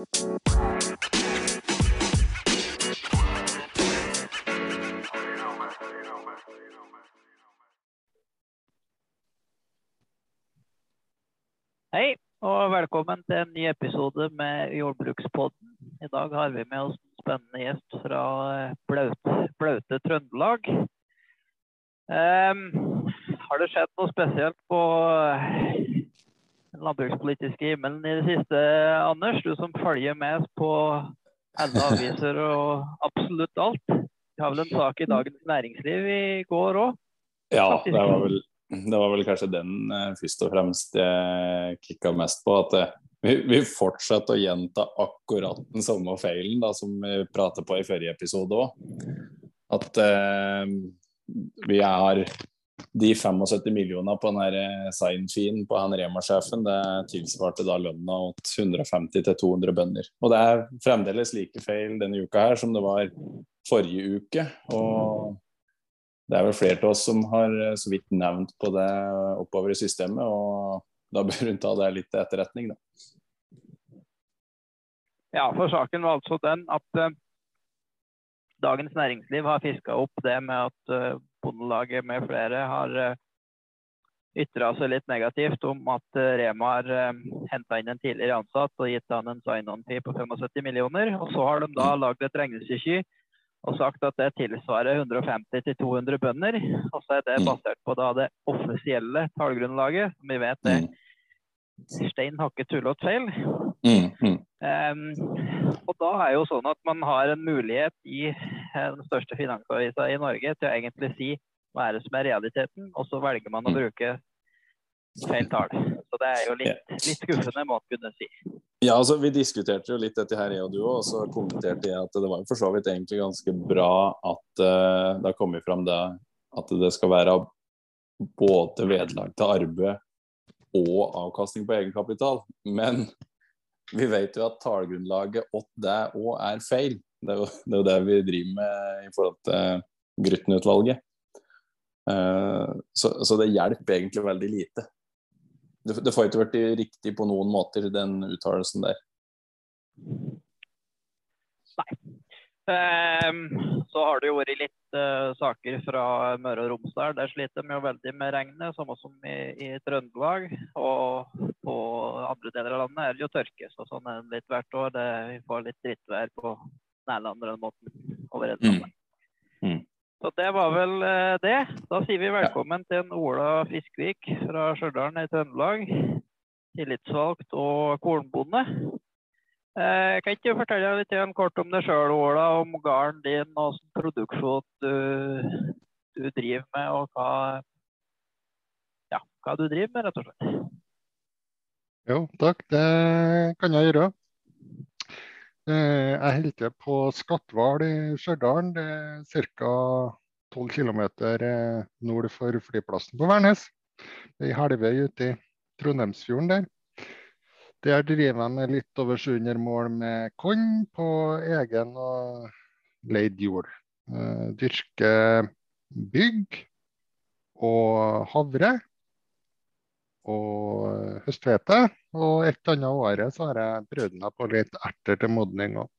Hei, og velkommen til en ny episode med Jordbrukspodden. I dag har vi med oss en spennende gjest fra eh, Blaute, Blaute Trøndelag. Um, har det skjedd noe spesielt på landbrukspolitiske himmelen i det siste, Anders? Du som følger med på alle aviser og absolutt alt. Vi har vel en sak i Dagens Næringsliv i går òg? Ja, det var, vel, det var vel kanskje den eh, først og fremst jeg kicka mest på. At eh, vi, vi fortsetter å gjenta akkurat den samme feilen da, som vi pratet på i forrige episode òg. At eh, vi har de 75 millioner på den eh, sign-feen på han Rema-sjefen, det tilsvarte da lønna åt 150-200 bønder. Og det er fremdeles like feil denne uka her som det var forrige uke. Og det er vel flere av oss som har eh, så vidt nevnt på det oppover i systemet, og da bør hun ta det litt til etterretning, da. Ja, for saken var altså den at uh, Dagens Næringsliv har fiska opp det med at eh, Bondelaget med flere har uh, ytra seg litt negativt om at eh, Rema har uh, henta inn en tidligere ansatt og gitt han en sign-on-fee på 75 millioner. Og så har de da lagd et regnestykke og sagt at det tilsvarer 150-200 bønder. Og så er det Mm. basert på da det offisielle tallgrunnlaget, som vi vet er Stein stein hakke tullete feil. Mm, mm. Um, og da er jo sånn at man har en mulighet i eh, den største finansavisa i Norge til å egentlig si hva er det som er realiteten, og så velger man å Mm. bruke feil tall. Så det er jo litt, litt skuffende, må man kunne si. Ja, altså Vi diskuterte jo litt dette her, jeg og du òg, og så kommenterte jeg at det var for så vidt egentlig ganske bra at uh, det har kommet fram det at det skal være både vederlag til arbeid og avkastning på egenkapital. Men vi vet jo at tallgrunnlaget åt det òg er feil. Det er, jo, det er jo det vi driver med i forhold til Grytten-utvalget. Eh, så, så det hjelper egentlig veldig lite. Det, det får ikke vært riktig på noen måter, den uttalelsen der. Nei. så har det jo vært litt uh, saker fra Møre og Romsdal. Der sliter de jo veldig med regnet, samme som i, i Trøndelag. Og på andre deler av landet er det jo tørke, så sånn er det litt hvert år. Det, vi får litt drittvær på den ene eller andre måten over hele landet. Mm. Så det var vel eh, det. Da sier vi velkommen til en Ola Fiskvik fra Stjørdal i Trøndelag. Tillitsvalgt og kornbonde. Eh, kan ikke du fortelle litt igjen kort om deg sjøl, Ola, om gården din og hvilken produksjon du, du driver med, og hva, ja, hva du driver med, rett og slett? Jo, takk. Det kan jeg gjøre. Eh, Jeg holder til på Skatval i Stjørdal. Det er ca. 12 km nord for flyplassen på Værnes. Det er helvei ute i Trondheimsfjorden der. Der driver jeg med litt over 700 mål med korn på egen og leid jord. Eh, Dyrker bygg og havre og høsthvete. Og et annet året så har jeg prøvd meg på litt erter til modning òg.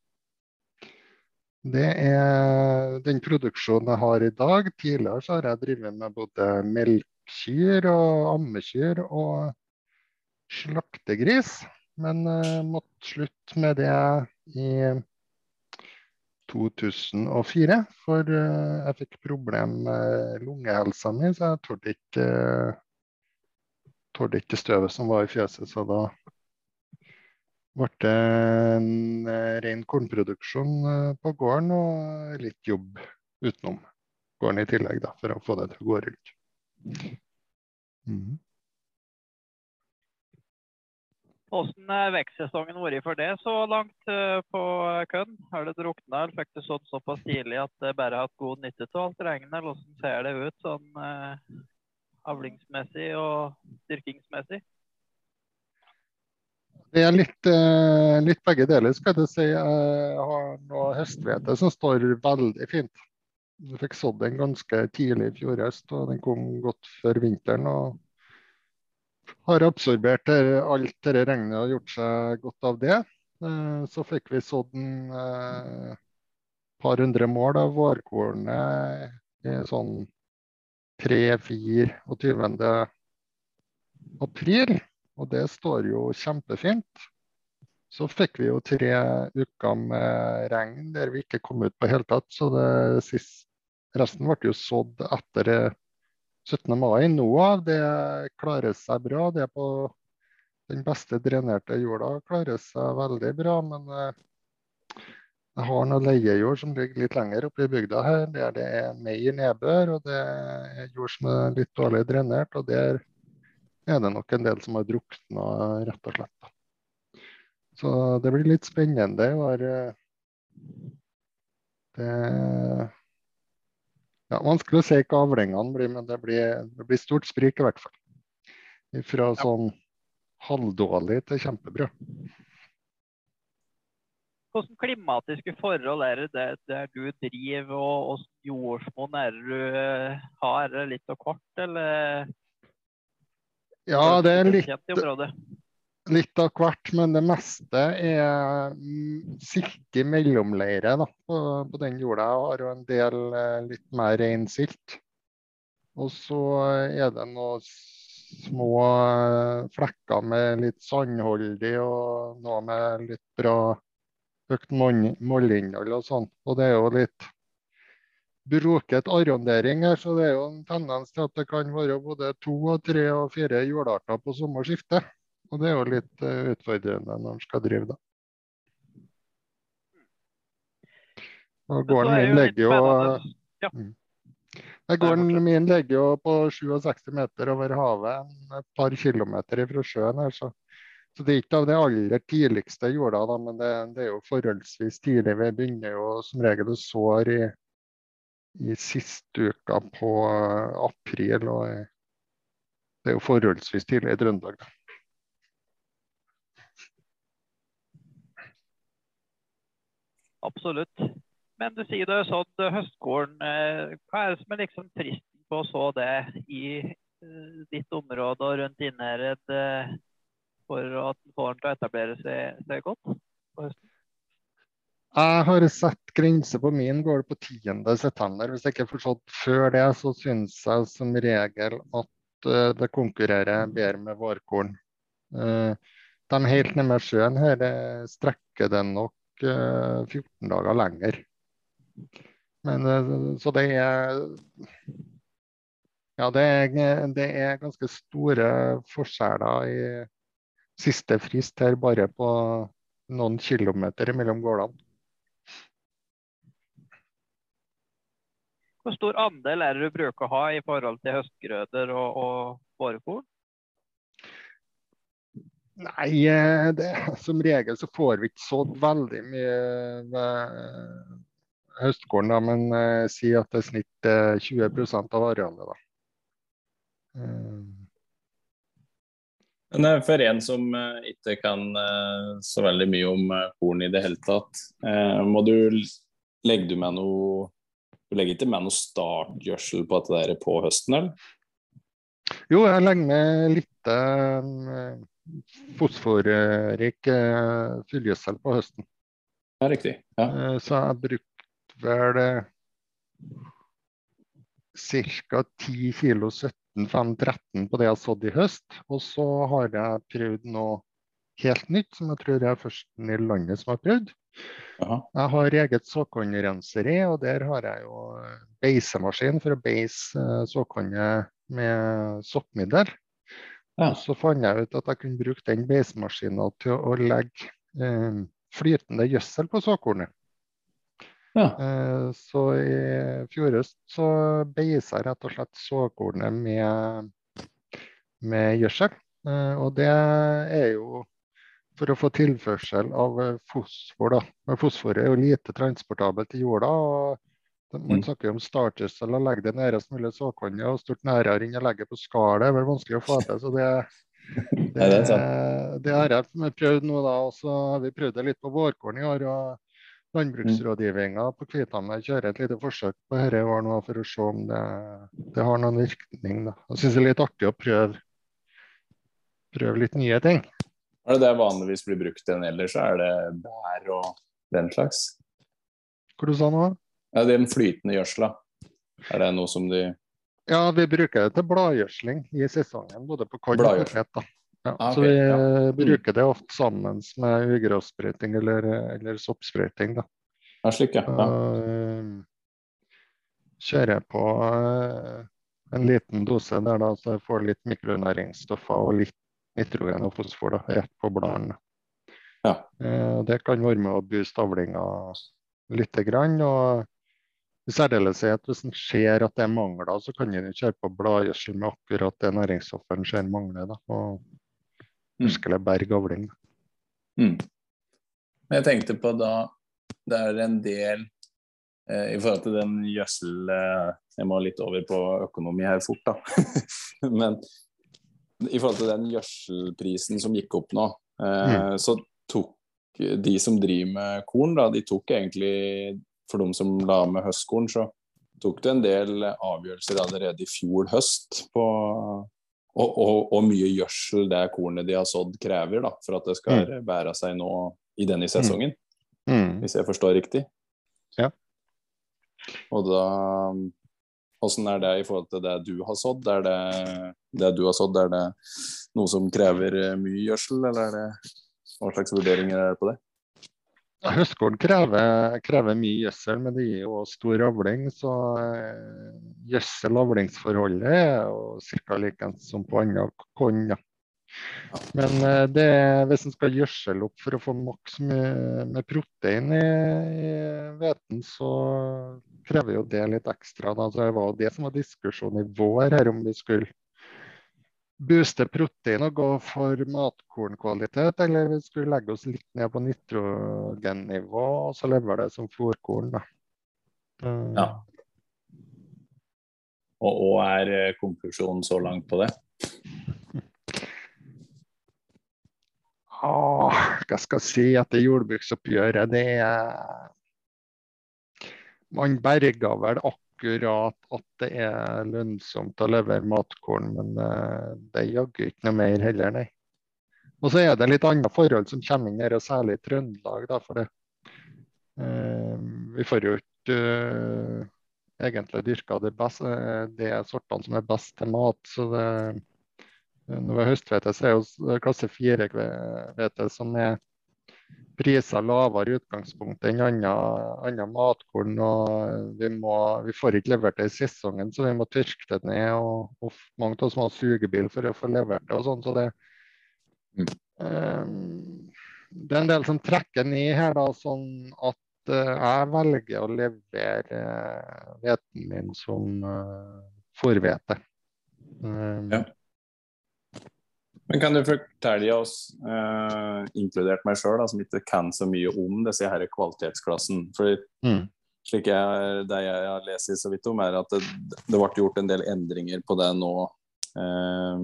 Det er den produksjonen jeg har i dag. Tidligere så har jeg drevet med både melkekyr og ammekyr og slaktegris. Men uh, måtte slutte med det i 2004, for eh, jeg fikk problem med lungehelsa mi, så jeg torde ikke uh, tålte ikke støvet som var i fjøset, så da ble det en eh, ren kornproduksjon eh, på gården og litt jobb utenom gården i tillegg, da, for å få det til å gå rundt. Mhm. Hvordan har vekstsesongen vært for det så langt eh, på kønn? Har det drukna, eller fikk du sådd såpass tidlig at det bare har hatt god nytte av alt regnet? Hvordan ser det ut sånn eh, avlingsmessig og dyrkingsmessig? Det er litt, eh, litt begge deler, skal jeg si. Jeg har noe høsthvete som står veldig fint. Jeg fikk sådd den ganske tidlig i fjor høst, og den kom godt før vinteren. og har absorbert alt dette regnet og gjort seg godt av det. Eh, så fikk vi sådd en eh, par hundre mål av vårkornet i sånn 3-24. april. Og det står jo kjempefint. Så fikk vi jo tre uker med regn der vi ikke kom ut på hele tatt. Så det sist, resten ble jo sådd etter 17. mai. Noe av det klarer seg bra. Det på den beste drenerte jorda klarer seg veldig bra. Men eh, jeg har noe leiejord som ligger litt lenger oppe i bygda her, der det er mer nedbør. Og det er jord som er litt dårlig drenert. Og der er det nok en del som har drukna, rett og slett. Så det blir litt spennende i år. Det ja, Vanskelig å si hva avlingene blir, men det blir, det blir stort sprik i hvert fall. Fra sånn halvdårlig til kjempebra. Hvilke klimatiske forhold er det der du driver, og hvordan jordsmonn er det du eh, har? Er det litt og kort, eller? Ja, det er litt, litt av hvert, men det meste er mm, silke mellomleire da, på, på den jorda. Jeg har jo en del eh, litt mer rein silt. Og så er det noen små eh, flekker med litt sandholdig og noe med litt bra høyt moll- og sånn. Og det er jo litt broket arrondering her, så det er jo en tendens til at det kan være både to og tre og fire jordarter på samme skifte. Og det er jo litt eh, utfordrende når en skal drive, da. Og gården min ligger jo Ja. Gården min ligger jo på 67 meter over havet, et par kilometer fra sjøen her. Så, så det er ikke av det aller tidligste jorda, da, men det, det er jo forholdsvis tidlig. Vi begynner jo som regel å sår i, i siste uka på eh, april. og Det er jo forholdsvis tidlig i Trøndelag. Absolutt. Men du sier det sånn høstgården. eh, Hva er det som er liksom fristen på å så det i eh, ditt område og rundt Innherred eh, for den får den til å etablere seg, seg godt på høsten? Jeg har satt grense på min gård på 10.9. Hvis jeg ikke har forstått før det, så syns jeg som regel at uh, det konkurrerer bedre med vårkorn. Uh, de helt nede med sjøen her eh, strekker det nok uh, 14 dager lenger. Men eh, så det er Ja, det er, det er ganske store forskjeller i siste frist her, bare på noen kilometer mellom gårdene. Hvor stor andel er det du bruker å ha i forhold til høstgrøder og, og fårekorn? Nei, eh, det, som regel så får vi ikke sådd veldig mye høstkorn, høstgården, da, men eh, si at det er snitt eh, 20 av arealet. Da. Eh, Men eh, for en som eh, ikke kan eh, så veldig mye om korn i det hele tatt, må du legge du med noe Du legger ikke med noe startgjødsel på dette der på høsten, eller? jo, jeg legger med litt fosforrik fyllgjødsel på høsten. Ja, riktig. Ja. Så jeg brukte vel ca. 10 kilo 17-5-13 på det jeg har sådd i høst. Og så har jeg prøvd noe helt nytt, som jeg tror jeg er førsten i landet som har prøvd. Aha. Jeg har eget såkornrenseri, og der har jeg jo beisemaskin for å beise eh, såkornet med soppmiddel. Ja. Og så fant jeg ut at jeg kunne bruke den beisemaskinen til å legge eh, flytende gjødsel på såkornet. Ja. Eh, Så i fjor høst så beisa jeg rett og slett såkornet med, med gjødsel. Eh, Og det er jo for å få tilførsel av eh, fosfor. da. Men Fosfor er jo lite transportabelt i jorda. og Man Mm. snakker jo om startgjødsel og legge det nærest mulig såkornet. Og stort nærere enn å legge på skallet er vel vanskelig å få til. så det det, det det har jeg prøvd nå, da. Og så har vi prøvd det litt på vårkorn i år. og Landbruksrådgivninga på Kvithammer kjører et lite forsøk på dette år nå for å se om det, det har noen virkning. Da. Jeg syns det er litt artig å prøve, prøve litt nye ting. Er det det vanligvis blir brukt enn ellers? Er det bær og den slags? Hva du sa nå? Ja, Den flytende gjødsla, er det noe som de Ja, vi bruker det til bladgjødsling i sesongen, både på korn og potet. Ja, Ah, så vi ja. bruker det ofte sammen med ugrassprøyting eller, eller soppsprøyting. da. Ja, slik, ja. ja. Uh, kjører på uh, en liten dose der da, så jeg får litt mikronæringsstoffer og litt nitrogen og fosfor da, rett på bladene. Ja. Uh, det kan være med å booste avlinga lite grann. og i særdeleshet hvis en ser at det er mangler, så kan en kjøre på bladgjødsel med akkurat det næringsstoffet en ser mangler. da, og Mm. virkelig berge avling. Mm. Jeg tenkte på da Det er en del eh, i forhold til den gjødsel eh, Jeg må litt over på økonomi her fort, da. Men i forhold til den gjødselprisen som gikk opp nå, eh, så tok de som driver med korn, da, de tok egentlig For de som la med høstkorn, så tok det en del avgjørelser allerede i fjor høst på og, og, og mye gjødsel det kornet de har sådd krever da, for at det skal bære seg nå i denne sesongen, Mm. hvis jeg forstår riktig. Ja. Og da Åssen er det i forhold til det du har sådd? Er det, det du har sådd, er det noe som krever eh, mye gjødsel, eller er det hva slags vurderinger er det på det? Høstkorn krever, krever mye gjødsel, men det gir jo stor avling. Så eh, gjødsel-avlingsforholdet er jo ca. likens som på andre korn. Ja. Men eh, det, hvis en skal gjødsle opp for å få maks med, med protein i i hveten, så krever jo det litt ekstra. Da. Så det var det som var diskusjonen i vår, her om vi skulle booste protein og gå for matkornkvalitet, eller vi skulle legge oss litt ned på nitrogennivå og så lever det som fôrkorn. Da. Eh, Ja. Og, og er eh, konklusjonen så langt på det? Ah, hva skal jeg si etter jordbruksoppgjøret? Det er Man berger vel akkurat at det er lønnsomt å levere matkorn, men eh, det er jaggu ikke noe mer heller, nei. Og så er det litt andre forhold som kommer inn her, og særlig i Trøndelag. Da, for det. Eh, vi får jo ikke eh, egentlig dyrka det, best, de sortene som er best til mat. så det når vi har høsthvete, så er jo klasse 4-hvete som er priser lavere i utgangspunktet enn annet matkorn. og vi, må, vi får ikke levert det i sesongen, så vi må tørke det ned. og, og Mange av oss må ha sugebil for å få levert det. og sånn, så det, eh, det er en del som trekker ned her, da, sånn at uh, jeg velger å levere uh, min som uh, fôrhvete. Um, Ja. Men kan du fortelle oss, eh, inkludert meg sjøl, som ikke kan så mye om disse her kvalitetsklassen For Mm. slik jeg, det jeg har lest så vidt om, er at det, det ble gjort en del endringer på det nå eh,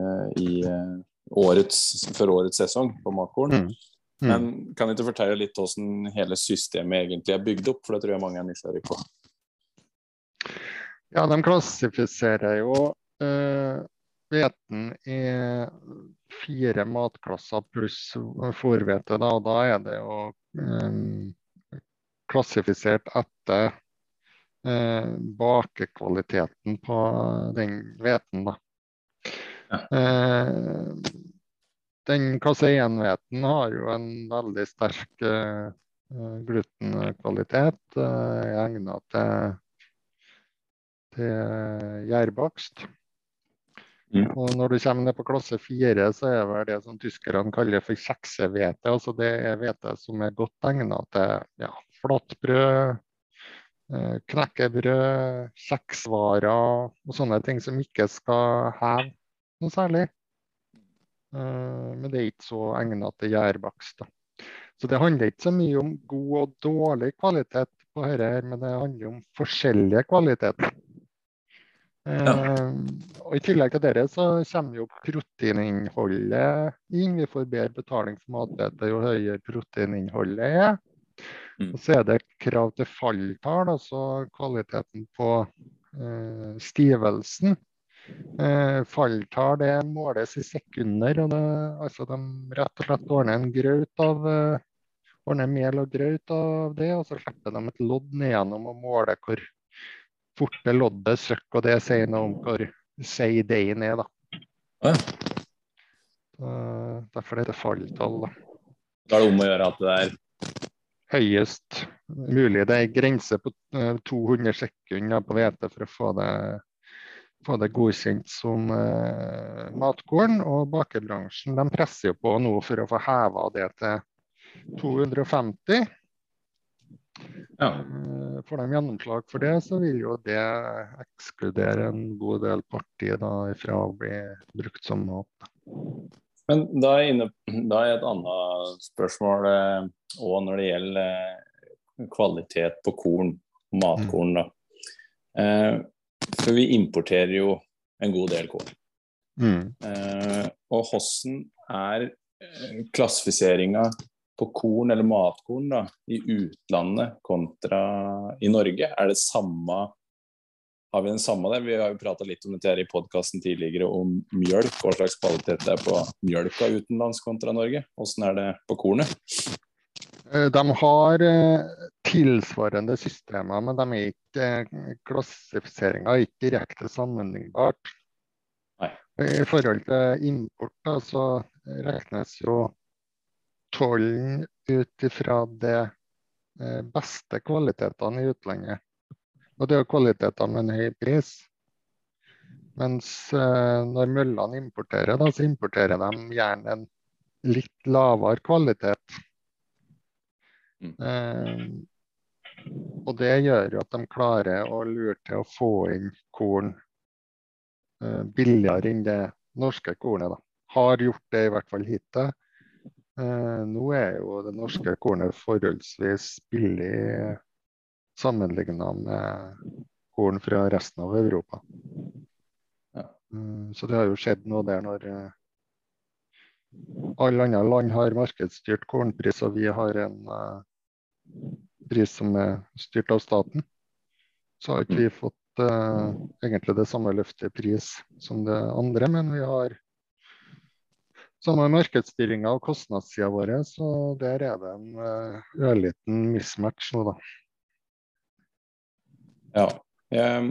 eh, i eh, årets, for årets sesong på matkorn. Mm. Mm. Men kan du ikke fortelle litt hvordan hele systemet egentlig er bygd opp? For det tror jeg mange er nysgjerrig på. Ja, de klassifiserer jo eh, hveten i fire matklasser pluss fòrhvete. Da, og da er det jo eh, klassifisert etter eh, bakekvaliteten på den hveten. Ja. Eh, den klasse 1-hveten har jo en veldig sterk eh, glutenkvalitet. Eh, egnet til til gjærbakst. Mm. Og når du kommer ned på klasse fire, så er det det som tyskerne kaller for kjeksehvete. Altså det er hvete som er godt egnet til ja, flatbrød, eh, knekkebrød, kjeksvarer og sånne ting som ikke skal heve noe særlig. Eh, Men det er ikke så egnet til gjærbakst. Så det handler ikke så mye om god og dårlig kvalitet på dette, men det handler om forskjellige kvaliteter. Eh, og I tillegg til dette så kommer jo proteininnholdet inn. Vi får bedre betaling for matbete jo høyere proteininnholdet er. Mm. Og så er det krav til falltall, altså kvaliteten på eh, stivelsen. Eh, falltall det måles i sekunder. og det, altså De rett og slett ordner en grøt av eh, ordner mel og grøt av det, og så slipper de et lodd nedgjennom og måler hvor fort lodde, loddet søkker. Og det sier noe om hvor seig deigen er. da. Ja. Uh, derfor er det falltall. da. Da er det om å gjøre at det er Høyest mulig. Det er grense på uh, 200 sekunder på hvete for å få det, få det godkjent som uh, matkorn. Og bakebransjen de presser jo på nå for å få heva det til 250. Ja. Eh, Får de gjennomslag for det, så vil jo det ekskludere en god del partier da, fra å bli brukt som mat. Men da er inne da er et annet spørsmål òg når det gjelder eh, kvalitet på korn, matkorn. da. Eh, for vi importerer jo en god del korn. Mm. Eh, og hvordan er eh, klassifiseringa på korn eller matkorn da, i utlandet kontra i Norge? Er det samme har vi den samme der? Vi har jo prata litt om dette her i podkasten tidligere, om mjølk. Hva slags kvalitet det er på mjølka utenlands kontra Norge? Hvordan er det på kornet? Eh, De har eh, tilsvarende systemer, men de er ikke eh, klassifiseringa er ikke direkte sammenlignbart. Nei. I forhold til import da, så regnes jo tollen ut ifra de eh, beste kvalitetene i utlandet. Og det er jo kvaliteter med en høy pris. Mens eh, når møllene importerer, da, så importerer de gjerne en litt lavere kvalitet. Mm. Eh, og det gjør jo at de klarer å lure til å få inn korn eh, billigere enn det norske kornet. da. Har gjort det i hvert fall hittil. Eh, nå er jo det norske kornet forholdsvis billig sammenligna med korn fra resten av Europa. Ja. Mm, Så det har jo skjedd noe der når eh, alle andre land har markedsstyrt kornpris, og vi har en eh, pris som er styrt av staten. Så har ikke vi fått eh, egentlig det samme løftet i pris som det andre, men vi har samme markedsstyringa og kostnadssida vår, så der er det en eh, ørliten mismatch nå, da. Ja. Jeg,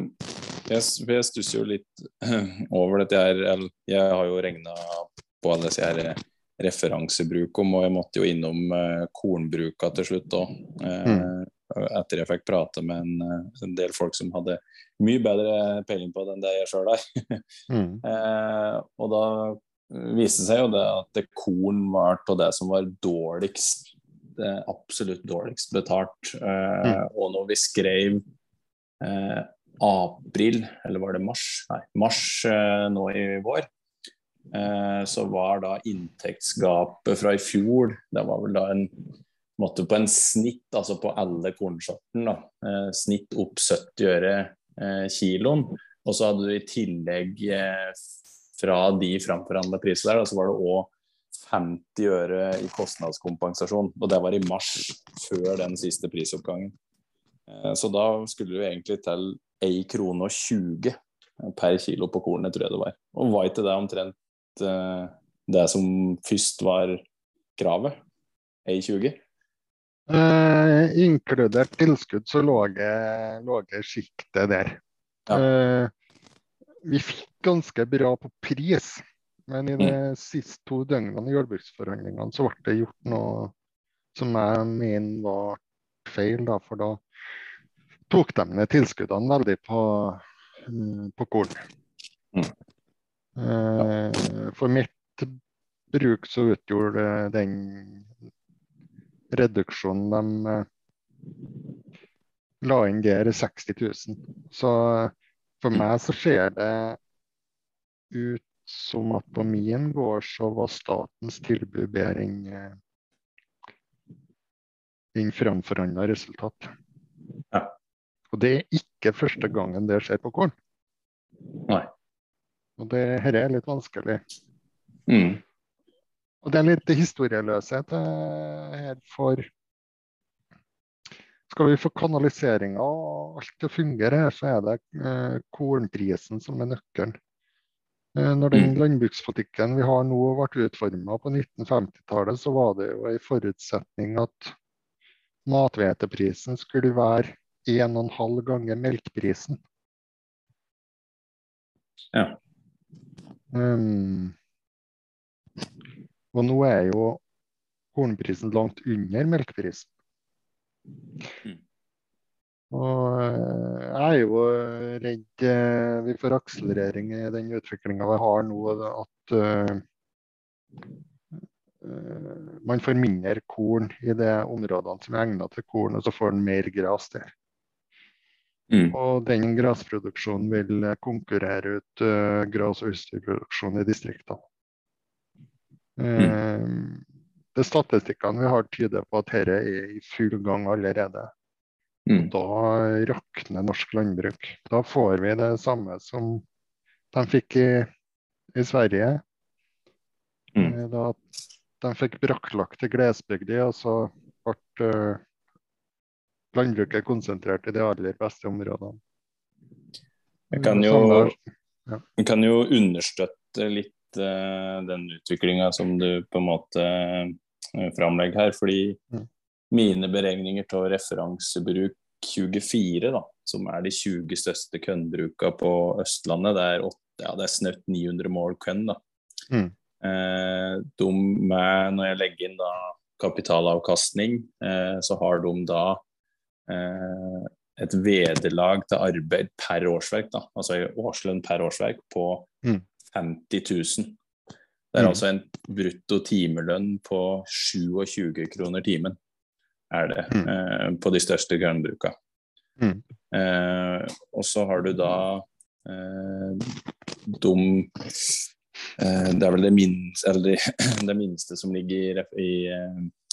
jeg, jeg stusser jo litt over dette her. Jeg, Jeg har jo regna på alle disse her referansebrukene, og jeg måtte jo innom eh, kornbruka til slutt òg. Eh, etter jeg fikk prate med en, en del folk som hadde mye bedre peiling på det enn det jeg sjøl har. Mm. Eh, og da viste seg jo det at korn var av det som var dårligst, det absolutt dårligst betalt. Eh, Og når vi skrev eh, april, eller var det mars? Nei, mars eh, nå i vår, eh, så var da inntektsgapet fra i fjor Det var vel da en måte på en snitt, altså på alle kornsorten, da, eh, snitt opp 70 øre eh, kiloen. Og så hadde du i tillegg fra de framforhandla priser der, da, så var det òg 50 øre i kostnadskompensasjon. Og det var i mars, før den siste prisoppgangen. Eh, Så da skulle det jo egentlig til 1 krone og 20 per kilo på kornet, tror jeg det var. Og var ikke det omtrent eh, det som først var kravet? 1,20? Eh, inkludert tilskudd så lå det sjiktet der. Ja. Eh, vi fikk ganske bra på pris, men i de siste to døgnene i jordbruksforhandlingene så ble det gjort noe som jeg mener var feil, da, for da tok de ned tilskuddene veldig på, mm, på korn. Mm. Eh, for mitt bruk så utgjorde den reduksjonen de eh, la inn der 60 000. Så for meg så skjer det ut som at på min gård så var statens tilbud bedre enn eh, enn framforhandla resultat. Ja. Og det er ikke første gangen det skjer på korn. Nei. Og det her er litt vanskelig. Mm. Og det er litt historieløshet eh, her for Skal vi få kanaliseringa og alt til å fungere så er det eh, kornprisen som er nøkkelen. Eh, Når den Mm. landbrukspolitikken vi har nå ble utforma på 1950-tallet, så var det jo en forutsetning at mathveteprisen skulle være 1,5 ganger melkeprisen. Ja. Um, og nå er jo kornprisen langt under melkeprisen. Mm. Og eh, jeg er jo redd eh, vi får akselerering i den utviklinga vi har nå, at eh, eh, man får mindre korn i de områdene som er egnet til korn, og så får man mer gras der. Mm. Og den gressproduksjonen vil eh, konkurrere ut uh, gress- og utstyrproduksjon i distriktene. Eh, de statistikkene vi har, tyder på at dette er i full gang allerede. Mm. Da rakner norsk landbruk. Da får vi det samme som de fikk i, i Sverige. Mm. Eh, Da de fikk brakklagte glesbygder, og så ble uh, landbruket konsentrert i de aller beste områdene. Jeg kan jo, samme- jeg kan jo understøtte litt uh, den utviklinga som du på en måte uh, framlegger her. Fordi Mm. Mine beregninger av referansebruk 24, da, som er de 20 største kønnbruka på Østlandet, det er, åtte, ja, det er snaut 900 mål kønn. da. Mm. Eh, de med, når jeg legger inn da kapitalavkastning, eh, så har de da eh, et vederlag til arbeid per årsverk, da, altså en årslønn per årsverk på Mm. 50 000. Det er Mm. altså en brutto timelønn på 27 kroner timen, er det, Mm. eh, på de største grønnbruka. Mm. Eh, og så har du da eh, de eh, Det er vel det minste, eller det, det minste som ligger i, i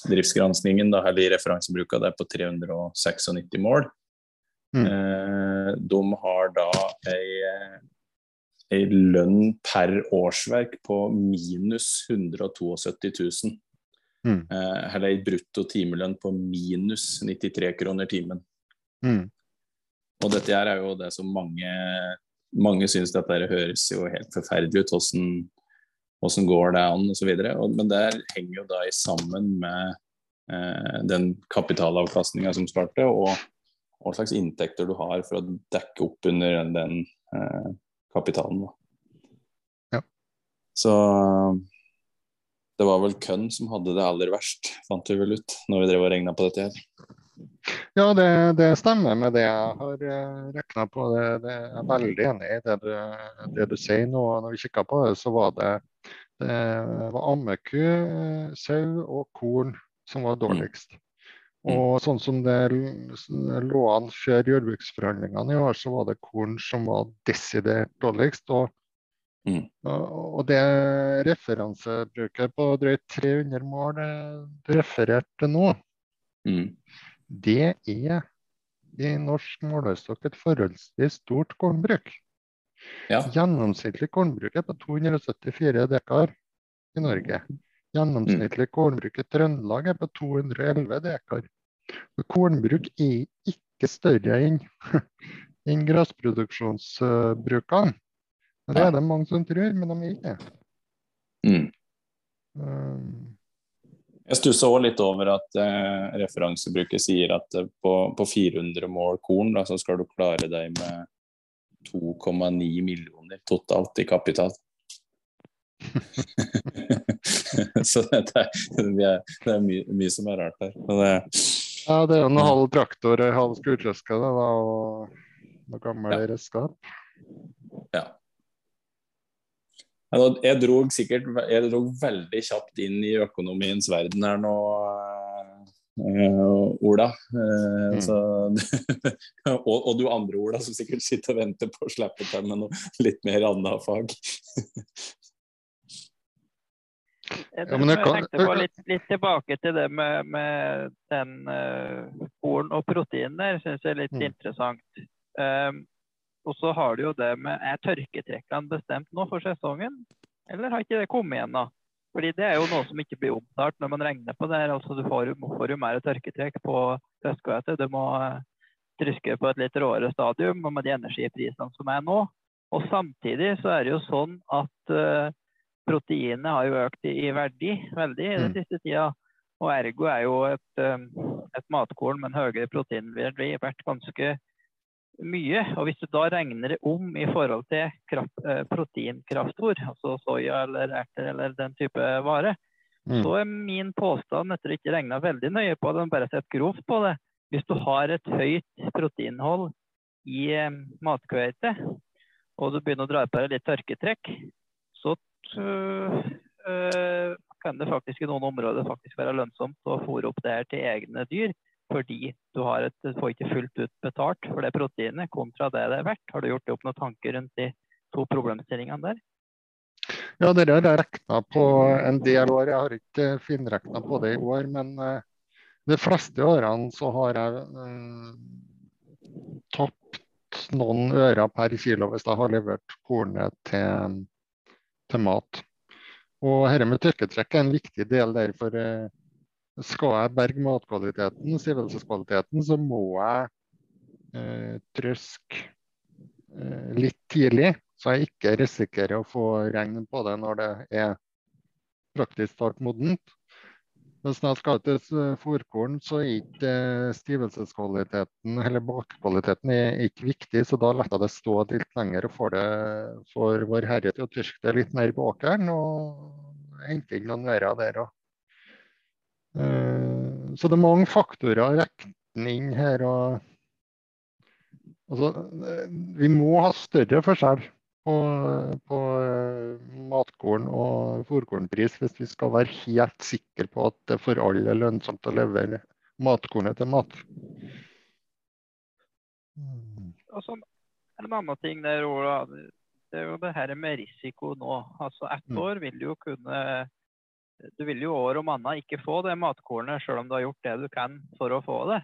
driftsgranskningen, da, eller i referansebruka, det er på 396 mål. Mm. Eh, de har da ei, ei lønn per årsverk på minus 172 000. Mm. Eh, eller ei brutto timelønn på minus 93 kroner timen. Mm. Og dette her er jo det som mange mange syns dette her høres jo helt forferdelig ut. Hvordan, hvordan går det an osv. Men det henger jo da i sammen med eh, den kapitalavkastninga som skal og hva slags inntekter du har for å dekke opp under den, den eh, kapitalen. Da. Ja. Så det var vel kønn som hadde det aller verst, fant vi vel ut når vi drev og regna på dette her. Ja, det, det stemmer med det jeg har uh, regna på. Det, det, jeg er veldig enig i det du, det du sier nå. Når vi kikka på det, så var det, det var ammeku, eh, sau og korn som var dårligst. Mm. Og sånn som det lå an før jordbruksforhandlingene i år, så var det korn som var desidert dårligst. Og, Mm. og det referansebruket på drøyt 300 mål du refererte nå, Mm. det er i norsk målestokk et forholdsvis stort kornbruk. Ja. Gjennomsnittlig kornbruk er på 274 dekar i Norge. Gjennomsnittlig kornbruk i Trøndelag er på 211 dekar. Og Kornbruk er ikke større enn enn grasproduksjonsbrukene. Og Det er det mange som tror, men de er ikke det. Mm. Um, Jeg stussa òg litt over at eh, referansebruket sier at eh, på, på 400 mål korn da, så skal du klare deg med 2,9 millioner totalt i kapital. så det er, det er, det er mye, mye som er rart her. Det, ja, det er jo en halv traktor, en halv skurtreske og noen gamle Ja. redskap. ja. Jeg dro sikkert jeg dro veldig kjapt inn i økonomiens verden her nå, eh, Ola. Eh, Mm. så, og, og du andre Ola, som sikkert sitter og venter på å slippe til med noe litt mer annet fag. Jeg, Ja, men jeg jeg tenkte på litt, litt tilbake til det med, med den uh, korn og protein der, syns jeg er litt Mm. interessant. Um, og så har du jo det med Er tørketrekkene bestemt nå for sesongen, eller har ikke det kommet igjen da? Fordi det er jo noe som ikke blir omtalt når man regner på det. her, altså Du får, får jo mer tørketrekk på høstkvete. Du må tryske på et litt råere stadium, og med de energiprisene som er nå, Og samtidig så er det jo sånn at uh, proteinet har jo økt i, i verdi veldig i den Mm. siste tida. Og ergo er jo et, um, et matkorn med en høyere proteinverdi vært ganske mye. Og hvis du da regner det om i forhold til kraft, eh, proteinkraftfôr, altså soya eller erter eller den type vare, Mm. så er min påstand, etter ikke regna veldig nøye på det, men bare sett grovt på det Hvis du har et høyt proteinhold i eh, matkveite, og du begynner å dra på deg litt tørketrekk, så øh, kan det faktisk i noen områder faktisk være lønnsomt å fôre opp det her til egne dyr. Fordi du, et, får ikke fullt ut betalt for det proteinet kontra det det er verdt. Har du gjort deg opp noen tanker rundt de to problemstillingene der? Ja, det har jeg regna på en del år. Jeg har ikke finregna på det i år, men eh, de fleste årene så har jeg eh, tapt noen ører per kilo hvis jeg har levert kornet til, til mat. Og dette med tørketrekk er en viktig del der. For eh, skal jeg berge matkvaliteten, stivelseskvaliteten, så må jeg eh, trøske eh, litt tidlig, så jeg ikke risikerer å få regn på det når det er praktisk talt modent. Hvis jeg skal til fòrkorn, så er ikke eh, stivelseskvaliteten eller bakkvaliteten er ikke viktig, så da lar jeg det stå litt lenger og får, det, får Vår Herre til å tørke det litt mer på åkeren og hente inn noen værer der òg. Så det er mange faktorer å regne inn her. og Altså, eh, vi må ha større forskjell på, på eh, matkorn og fôrkornpris hvis vi skal være helt sikre på at det for alle er lønnsomt å levere matkornet til mat. Og så en annen ting der, Ola. Det er jo det her med risiko nå. Altså Ett Mm. år vil jo kunne Du vil jo år om annet ikke få det matkornet, selv om du har gjort det du kan for å få det.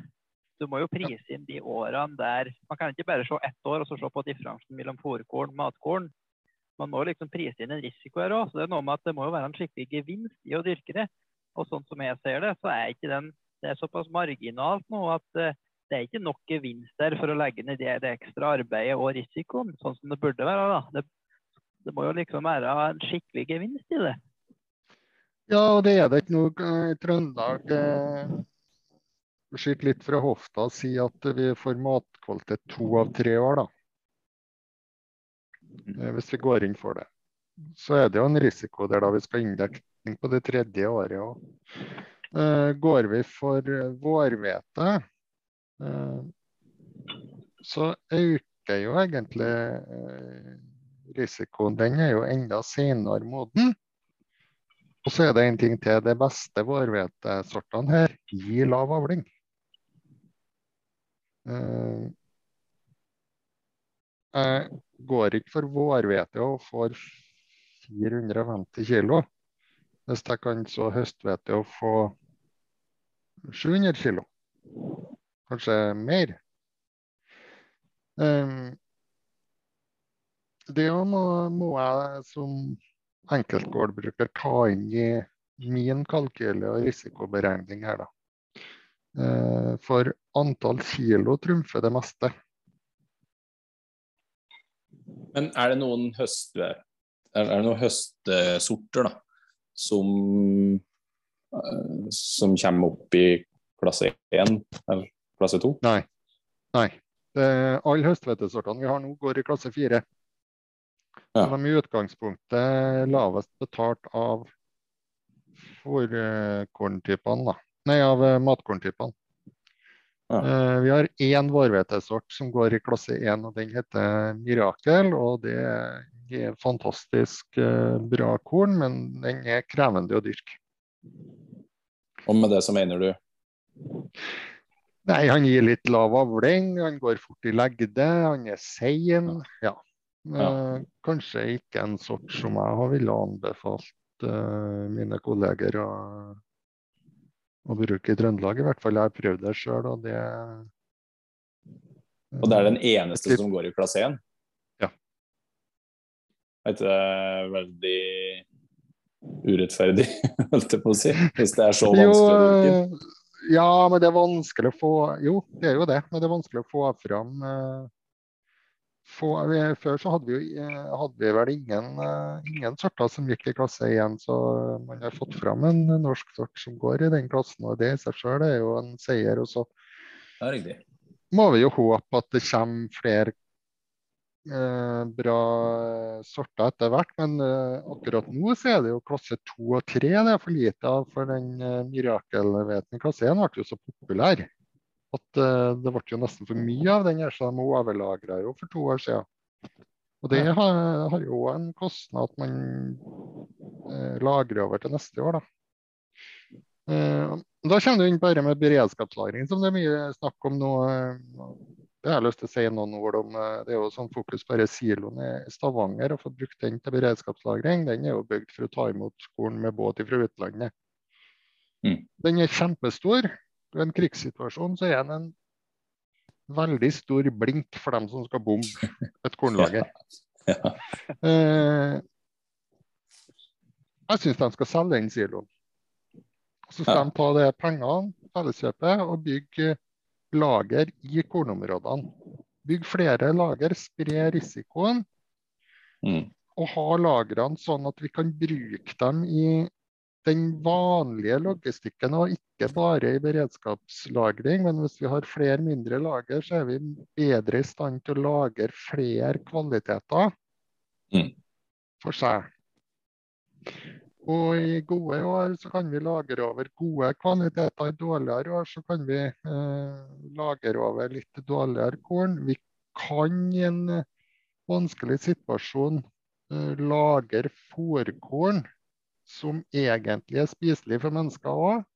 Du må jo prise inn de årene der Man kan ikke bare se ett år og så se på differansen mellom fòrkorn og matkorn. Man må liksom prise inn en risiko her òg. Det er noe med at det må jo være en skikkelig gevinst i å dyrke det. Og sånn som jeg ser det, så er ikke den Det er såpass marginalt nå at eh, det er ikke nok gevinst der for å legge ned det, det ekstra arbeidet og risikoen, sånn som det burde være. da. Det, det må jo liksom være en skikkelig gevinst i det. Ja, og det er det ikke noe eh, Trøndelag. eh, Skyte litt fra hofta og si at vi får matkvalitet to av tre år, da. Eh, Hvis vi går inn for det. Så er det jo en risiko der da vi skal inndekning på det tredje året òg. Går vi for vårhvete, eh, så øker jo egentlig risikoen. Den er jo enda senere moden. Og så er det en ting til. De beste vårhvetesortene her gir lav avling. Eh, Jeg går ikke for vårhvete og får 450 kilo. Hvis jeg kan så høsthvete og få 700 kilo. Kanskje mer. Eh, Det må, må jeg som enkeltgårdbruker ta inn i min kalkyle og risikoberegning her, da. Eh, For antall kilo trumfer det meste. Men er det noen høste, er det noen høstesorter da, som, eh, som kommer opp i klasse 1 eller klasse 2? Nei. Nei. Alle høsthvetesortene vi har nå, går i klasse 4. Ja. De er i utgangspunktet lavest betalt av fôrkorntypene, da. Nei, av eh, matkorntypene. Ja. Eh, Vi har én vårhvetesort som går i klasse 1, og den heter Mirakel. og Det er fantastisk eh, bra korn, men den er krevende å dyrke. Og med det så mener du Nei, han gir litt lav avling, han går fort i legde, han er sein. Ja. Eh, kanskje ikke en sort som jeg har ville anbefalt eh, mine kolleger å, å bruke i Trøndelag. I hvert fall jeg har prøvd det sjøl, og det Og det er den eneste som går i klasse 1? Ja. Er ikke det veldig urettferdig, holdt jeg på å si? Hvis det er så vanskelig å bruke? eh, ja, men det er vanskelig å få Jo, det er jo det, men det er vanskelig å få fram, eh, få, før så hadde vi, jo, hadde vi vel ingen, ingen, sorter som gikk i klasse 1, så man har fått fram en norsk sort som går i den klassen. og Det i seg selv er jo en seier. og så må vi jo håpe at det kommer flere eh, bra sorter etter hvert. Men eh, akkurat nå så er det jo klasse 2 og 3 det er for lite av. For den eh, mirakelveten i klasse 1 ble jo så populær at uh, det ble jo nesten for mye av den her, så de overlagra jo for to år siden. Og det har, har jo en kostnad at man uh, lagrer over til neste år, da. Uh, da kommer du inn på dette med beredskapslagring, som det er mye snakk om nå. Det har jeg lyst til å si noen ord om. Det er jo sånn fokus på siloen i Stavanger. Å få brukt den til beredskapslagring. Den er jo bygd for å ta imot skolen med båt fra utlandet. Mm. Den er kjempestor. En krigssituasjon så er han en veldig stor blink for dem som skal bombe et kornlager. ja. Ja. Eh, jeg syns de skal selge den siloen. Så skal de ta de pengene, felleskjøpet, og bygge lager i kornområdene. Bygg flere lager, spre risikoen. Mm. Og ha lagrene sånn at vi kan bruke dem i den vanlige logistikken, og ikke bare i beredskapslagring. Men hvis vi har flere mindre lager, så er vi bedre i stand til å lagre flere kvaliteter mm. for seg. Og i gode år så kan vi lagre over gode kvaliteter. I dårligere år så kan vi eh, lagre over litt dårligere korn. Vi kan i en eh, vanskelig situasjon eh, lagre fôrkorn som egentlig er spiselig for mennesker òg.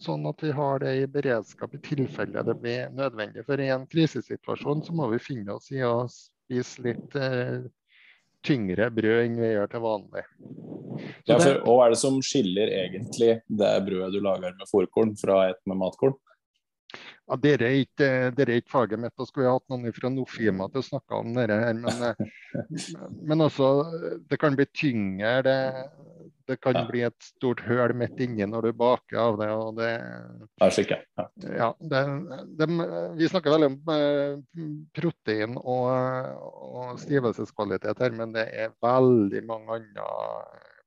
Sånn at vi har det i beredskap i tilfelle det blir nødvendig. For i en krisesituasjon så må vi finne oss i å spise litt eh, tyngre brød enn vi gjør til vanlig. Ja, for, og hva er det som skiller egentlig det brødet du lager med fòrkorn fra et med matkorn? Ja, Dere er ikke, dere er ikke faget mitt. Da skulle vi hatt noen fra Nofima til å snakke om dette. her, Men, eh, men også, det kan bli tyngre. Det, det kan ja. bli et stort høl midt inni når du baker av det. og det, ja, ja det, det, Vi snakker veldig om eh, protein og, og stivelseskvalitet her, men det er veldig mange andre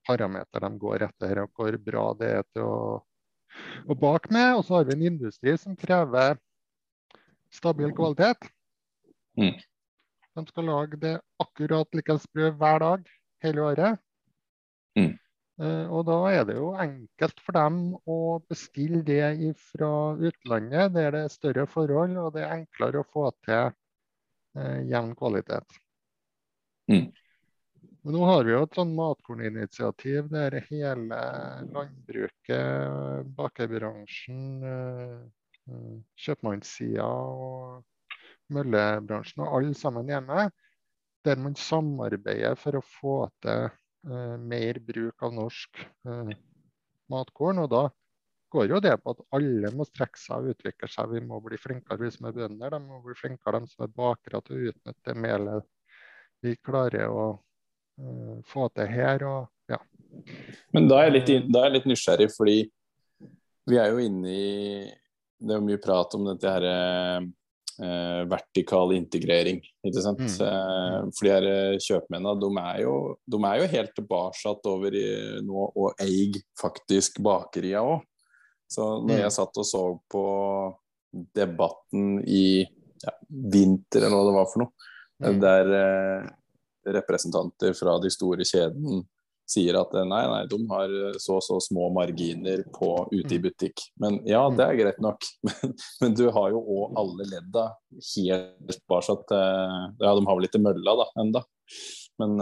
parametere de går etter, og hvor bra det er til å og bak meg. Og så har vi en industri som krever stabil kvalitet. Mm. De skal lage det akkurat like sprø hver dag hele året. Mm. Uh, og da er det jo enkelt for dem å bestille det fra utlandet, der det er større forhold og det er enklere å få til uh, jevn kvalitet. Mm. Men nå har vi jo et sånn matkorninitiativ der hele landbruket, bakerbransjen, eh, eh, kjøpmannssida og møllebransjen og alle sammen hjemme. Der man samarbeider for å få til uh, mer bruk av norsk matkorn. Og da går jo det på at alle må strekke seg og utvikle seg. Vi må bli flinkere, vi som er bønder. De må bli flinkere, de som er bakere, til å utnytte melet vi klarer å få til her. Og, ja. Men da er, litt, da er jeg litt nysgjerrig, fordi vi er jo inne i Det er jo mye prat om dette her eh, vertikal integrering. ikke sant? Mm. Eh, for de her eh, kjøpmennene de er, jo, de er jo helt tilbake over i nå og eier faktisk bakeria òg. Så når mm. jeg satt og så på debatten i ja, vinter, eller hva det var for noe, mm. der eh, representanter fra de store kjedene sier at nei, nei, de har så og så små marginer på ute i mm. butikk. Men ja, mm. det er greit nok. Men, men du har jo òg alle ledda helt bare sånn at Ja, de har vel ikke mølla da enda. Men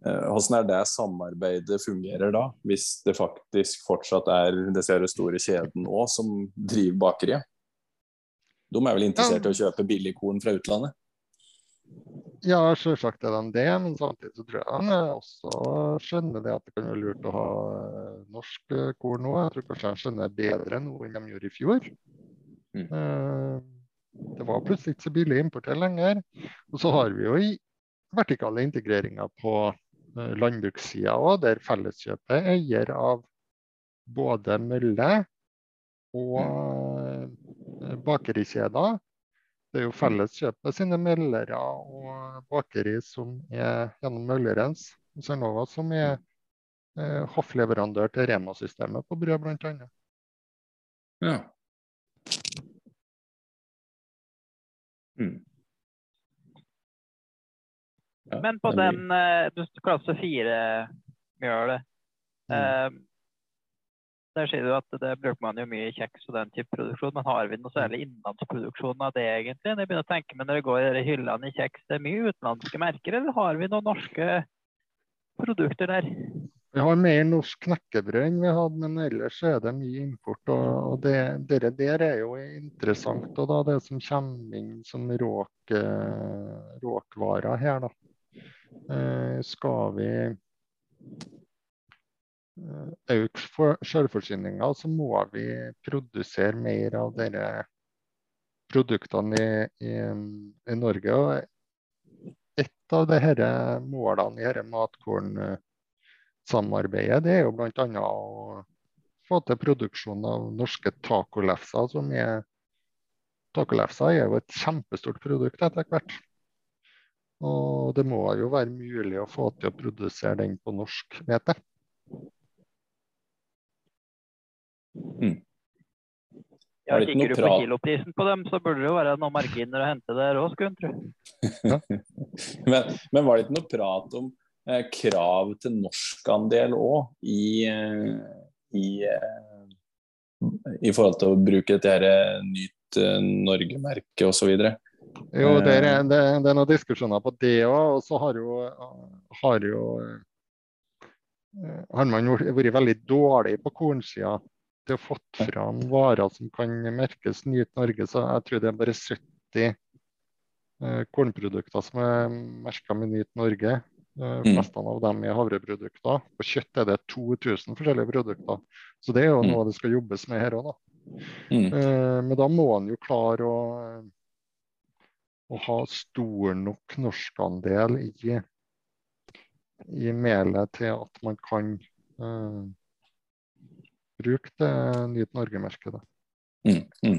hvordan er det samarbeidet fungerer da, hvis det faktisk fortsatt er disse store kjeden òg som driver bakeriet? De er vel interessert i å kjøpe billigkorn fra utlandet? Ja, selvsagt er de det, men samtidig så tror jeg de også skjønner det at det kan være lurt å ha eh, norsk kor korn nå. Jeg tror kanskje de skjønner bedre nå enn de gjorde i fjor. Mm. Eh, det var plutselig ikke så billig å importere lenger. Og så har vi jo i vertikale integreringer på landbrukssida òg, der Felleskjøpet er eier av både mølle og mm. bakerikjeder. Det er jo Felleskjøpet med sine meldere og bakeri som er gjennom møllerens. Cernova som er eh, hoffleverandør til Rema-systemet på brød, bl.a. Ja. Mm. Ja, Men på den eh, klasse fire-mjølet Mm. eh, Der sier du at det bruker man jo mye i kjeks og den type produksjon, men har vi noe særlig innenlandsproduksjon av det egentlig? Jeg begynner å tenke meg når det går i hyllene i kjeks, det er mye utenlandske merker, eller har vi noen norske produkter der? Vi har mer norsk knekkebrød enn vi hadde, men ellers er det mye import. Og, det dere der er jo interessant. Og da det som kommer inn som råk, eh, råkvarer her, da. Eh, skal vi øke for- selvforsyninga, så må vi produsere mer av disse produktene i, i, i Norge. Og et av disse målene i dette matkornsamarbeidet, det er jo bl.a. å få til produksjon av norske tacolefser. som er Tacolefser er jo et kjempestort produkt etter hvert. Og det må jo være mulig å få til å produsere den på norsk hvete. Ja, det ikke kikker du på prat- kiloprisen på dem, så burde det jo være noen marginer å hente der òg, skulle en tro. Men, men var det ikke noe prat om eh, krav til norskandel òg i, eh, i, eh, i forhold til å bruke dette nytt eh, Nyt eh, Norge-merket osv.? Jo, det er, det, det er noen diskusjoner på det òg. Og så har jo, har jo har man vært veldig dårlig på kornsida å fått fram varer som kan merkes Nyt Norge. Så jeg tror det er bare 70 eh, kornprodukter som er merka med Nyt Norge. Eh, Mm. Flestene av dem er havreprodukter. På kjøtt er det 2000 forskjellige produkter. Så det er jo Mm. noe det skal jobbes med her òg, da. Mm. Eh, Men da må en jo klare å, å ha stor nok norskandel i, i melet til at man kan eh, bruke det Nyt Norge-merket. da. Mm. Mm.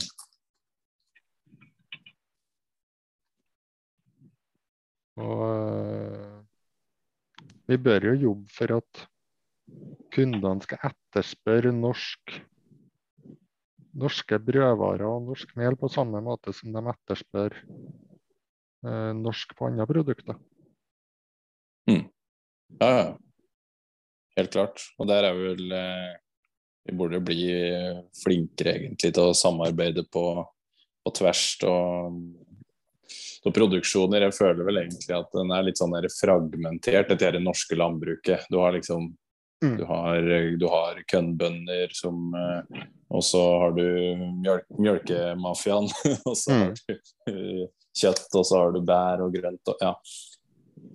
Og eh, vi bør jo jobbe for at kundene skal etterspørre norsk, norske brødvarer og norsk mel på samme måte som de etterspør eh, norsk på andre produkter. Ja, ja. Helt klart. Og der er vel eh, Vi burde bli flinkere egentlig til å samarbeide på, på tvers og og produksjoner. Jeg føler vel egentlig at den er litt sånn der fragmentert, dette det norske landbruket. Du har liksom Mm. Du har, du har kønnbønder som eh, Og så har du mjølk, mjølkemafiaen. og så har Mm. du eh, kjøtt, og så har du bær og grønt og Ja.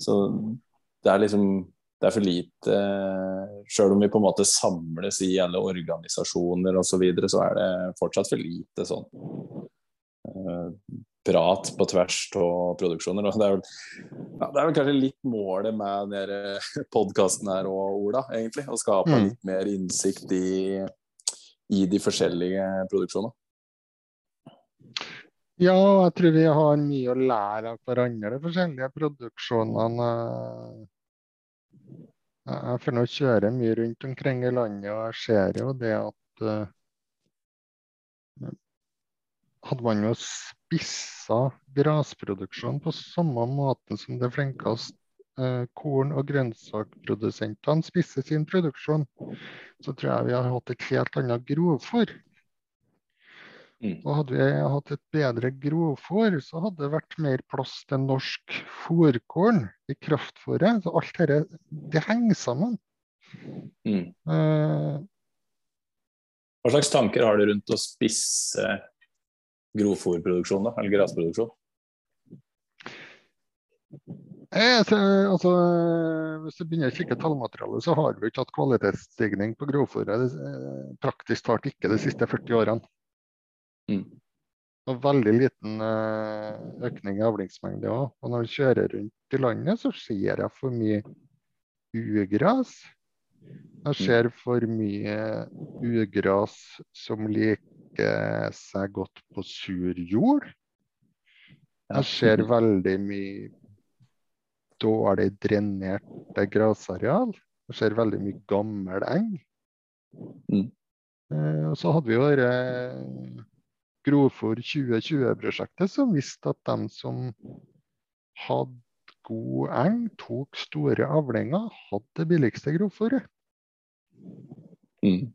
Så det er liksom det er for lite Sjøl om vi på en måte samles i alle organisasjoner osv., så, videre, så er det fortsatt for lite sånn eh, prat på tvers av produksjoner. Det, er vel, ja, det er vel kanskje litt målet med denne podkasten her òg, Ola, egentlig. Å skape Mm. litt mer innsikt i, i de forskjellige produksjonene. Ja, jeg tror vi har mye å lære av hverandre, de forskjellige produksjonene. Jeg får nå kjøre mye rundt omkring i landet, og jeg ser jo det at uh, hadde man jo spissa grasproduksjonen på samme måte som de flinkeste uh, korn- og grønnsakprodusentene spisser sin produksjon, så tror jeg vi har hatt et helt annet grovfôr. Mm. Og hadde vi hatt et bedre grovfòr, så hadde det vært mer plass til norsk fôrkorn i kraftfòret. Så alt dette, det henger sammen. Mm. Uh, Hva slags tanker har du rundt å spisse grovfòrproduksjon, da? Eller grasproduksjon? eh, så, altså, hvis du begynner å kikke tallmaterialet, så har vi ikke hatt kvalitetsstigning på grovfòret eh, praktisk talt ikke de siste 40 årene. Mm. Og veldig liten eh, økning i avlingsmengde òg. Og når du kjører rundt i landet, så ser jeg for mye ugras. Jeg ser for mye ugras som liker seg godt på sur jord. Jeg ser veldig mye dårlig drenerte grasareal. Jeg ser veldig mye gammel eng. Mm. Eh, og så hadde vi jo dette Grovfòr 2020-prosjektet som viste at de som hadde god eng, tok store avlinger, hadde det billigste grovfòret. Mm.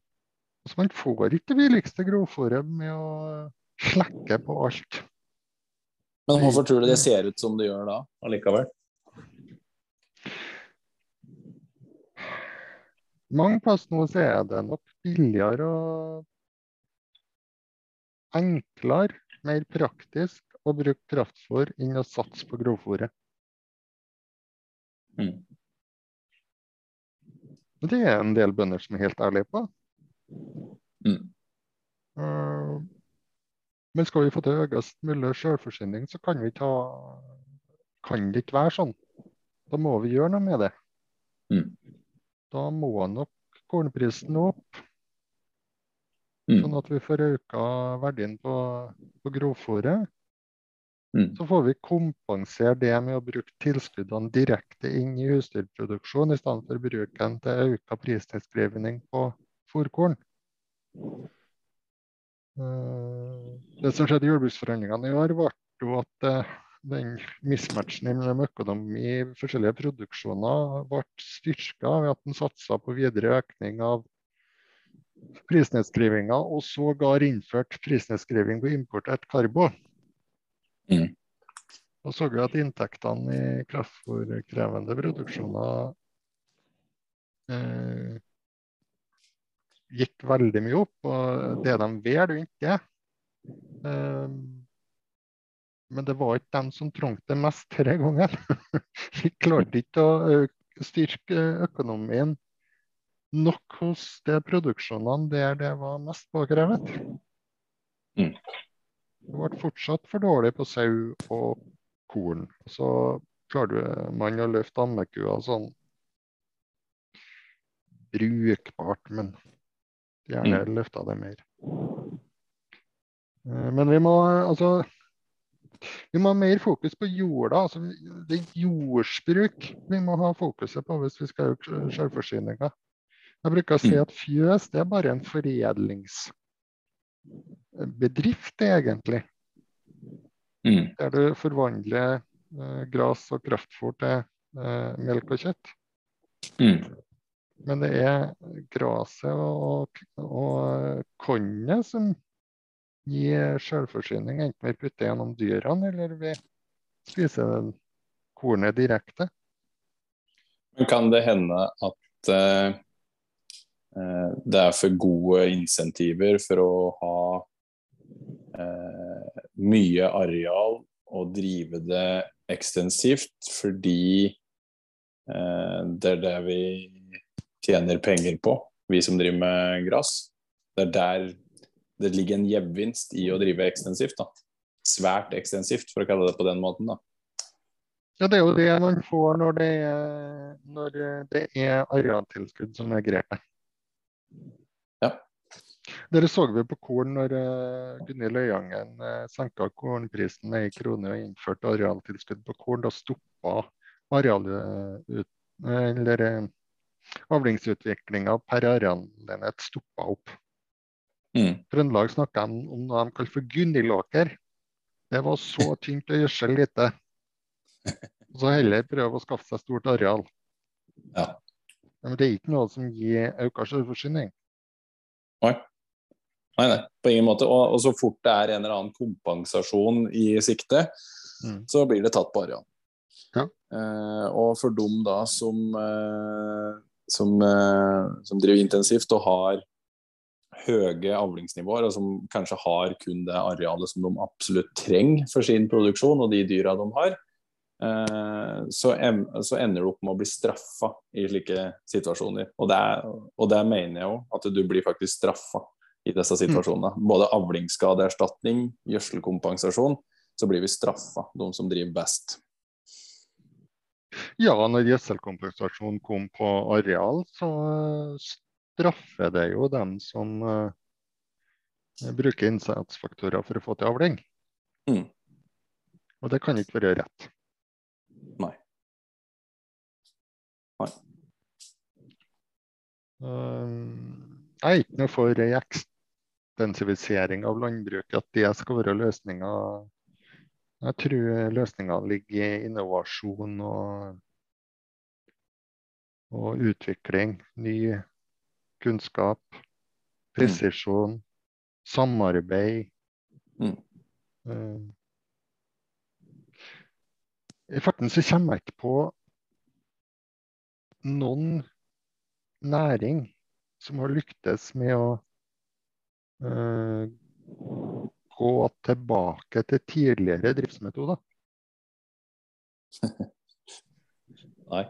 Så man får ikke det billigste grovfòret med å slekke på alt. Men hvorfor tror du det ser ut som det gjør da, allikevel? Mange plass nå så er det nok billigere og enklere, mer praktisk å bruke kraftfôr enn å satse på grovfôret. Mm. Det er en del bønder som er helt ærlige på. Mm. Eh, Men skal vi få til høyest mulig selvforsyning, så kan, vi ta, kan det ikke være sånn. Da må vi gjøre noe med det. Mm. Da må nok kornprisen opp, Mm. sånn at vi får øka verdien på, på grovfòret. Mm. Så får vi kompensere det med å bruke tilskuddene direkte inn i husdyrproduksjon, i stedet for å bruke den til økt pristilskrivning på fôrkorn. Eh, Det som skjedde i jordbruksforhandlingene i år, ble jo at eh, den mismatchen mellom økonomi i forskjellige produksjoner ble styrka ved at en satsa på videre økning av prisnedskrivinga, og sågar innført prisnedskriving på importert karbo. Mm. Da så vi at inntektene i kraftfòrkrevende produksjoner eh, gikk veldig mye opp, og det de vel jo ikke Eh, men det var ikke dem som trengte det mest denne gangen. Vi klarte ikke å styrke økonomien nok hos de produksjonene der det var mest påkrevet. Mm. Det ble fortsatt for dårlig på sau og korn. Så klarte man å løfte ammekua sånn brukbart, men gjerne løfta det mer. Eh, Men vi må altså vi må ha mer fokus på jorda. altså Det er jordsbruk vi må ha fokuset på hvis vi skal øke selvforsyninga. Jeg bruker å si at fjøs det er bare en foredlingsbedrift, egentlig. Mm. Der du forvandler eh, gras og kraftfôr til eh, melk og kjøtt. Mm. Men det er gresset og, og kornet som gir selvforsyning, enten vi putter gjennom dyrene eller vi spiser kornet direkte. Men kan det hende at eh, eh, det er for gode insentiver for å ha eh, mye areal og drive det ekstensivt, fordi eh, det er det vi tjener penger på, vi som driver med gress. Det er der det ligger en gevinst i å drive ekstensivt. da. Svært ekstensivt, for å kalle det på den måten. da. Ja, Det er jo det man får når det er, når det er arealtilskudd som er grepet. Dere så vi på korn når uh, Gunhild Øyangen uh, senka kornprisen med ei krone og innførte arealtilskudd på korn. Da stoppa uh, avlingsutviklinga per arealenhet stoppa opp. Mm. Trøndelag snakka om noe de kalte for Gunhildåker. Det var så tynt og gjødsel lite. Så heller prøve å skaffe seg stort areal. Ja. Men det er ikke noe som gir økt selvforsyning. Nei. Nei, nei, på ingen måte. Og, og så fort det er en eller annen kompensasjon i sikte, Mm. så blir det tatt på areal. Ja. Eh, og for dem da som, eh, som, eh, som driver intensivt og har høye avlingsnivåer, og som kanskje har kun det arealet som de absolutt trenger for sin produksjon og de dyra de har, eh, så, em, så ender du opp med å bli straffa i slike situasjoner. Og det, er, og det mener jeg jo, at du blir faktisk straffa i disse situasjonene. Både avlingsskadeerstatning, gjødselkompensasjon, så blir vi straffa, de som driver best. Ja, når gjødselkompensasjon kom på areal, så eh, straffer det jo dem som uh, bruker innsatsfaktorer for å få til avling. Mm. Og det kan ikke være rett. Nei. Nei. Um, jeg er ikke noe for ei ekstensivisering av landbruket, at det skal være løsninga. Jeg tror løsninga ligger i innovasjon og, og utvikling. Ny kunnskap, presisjon, samarbeid. Mm. Um, I farten så kommer jeg ikke på noen næring som har lyktes med å eh, gå tilbake til tidligere driftsmetoder. Nei.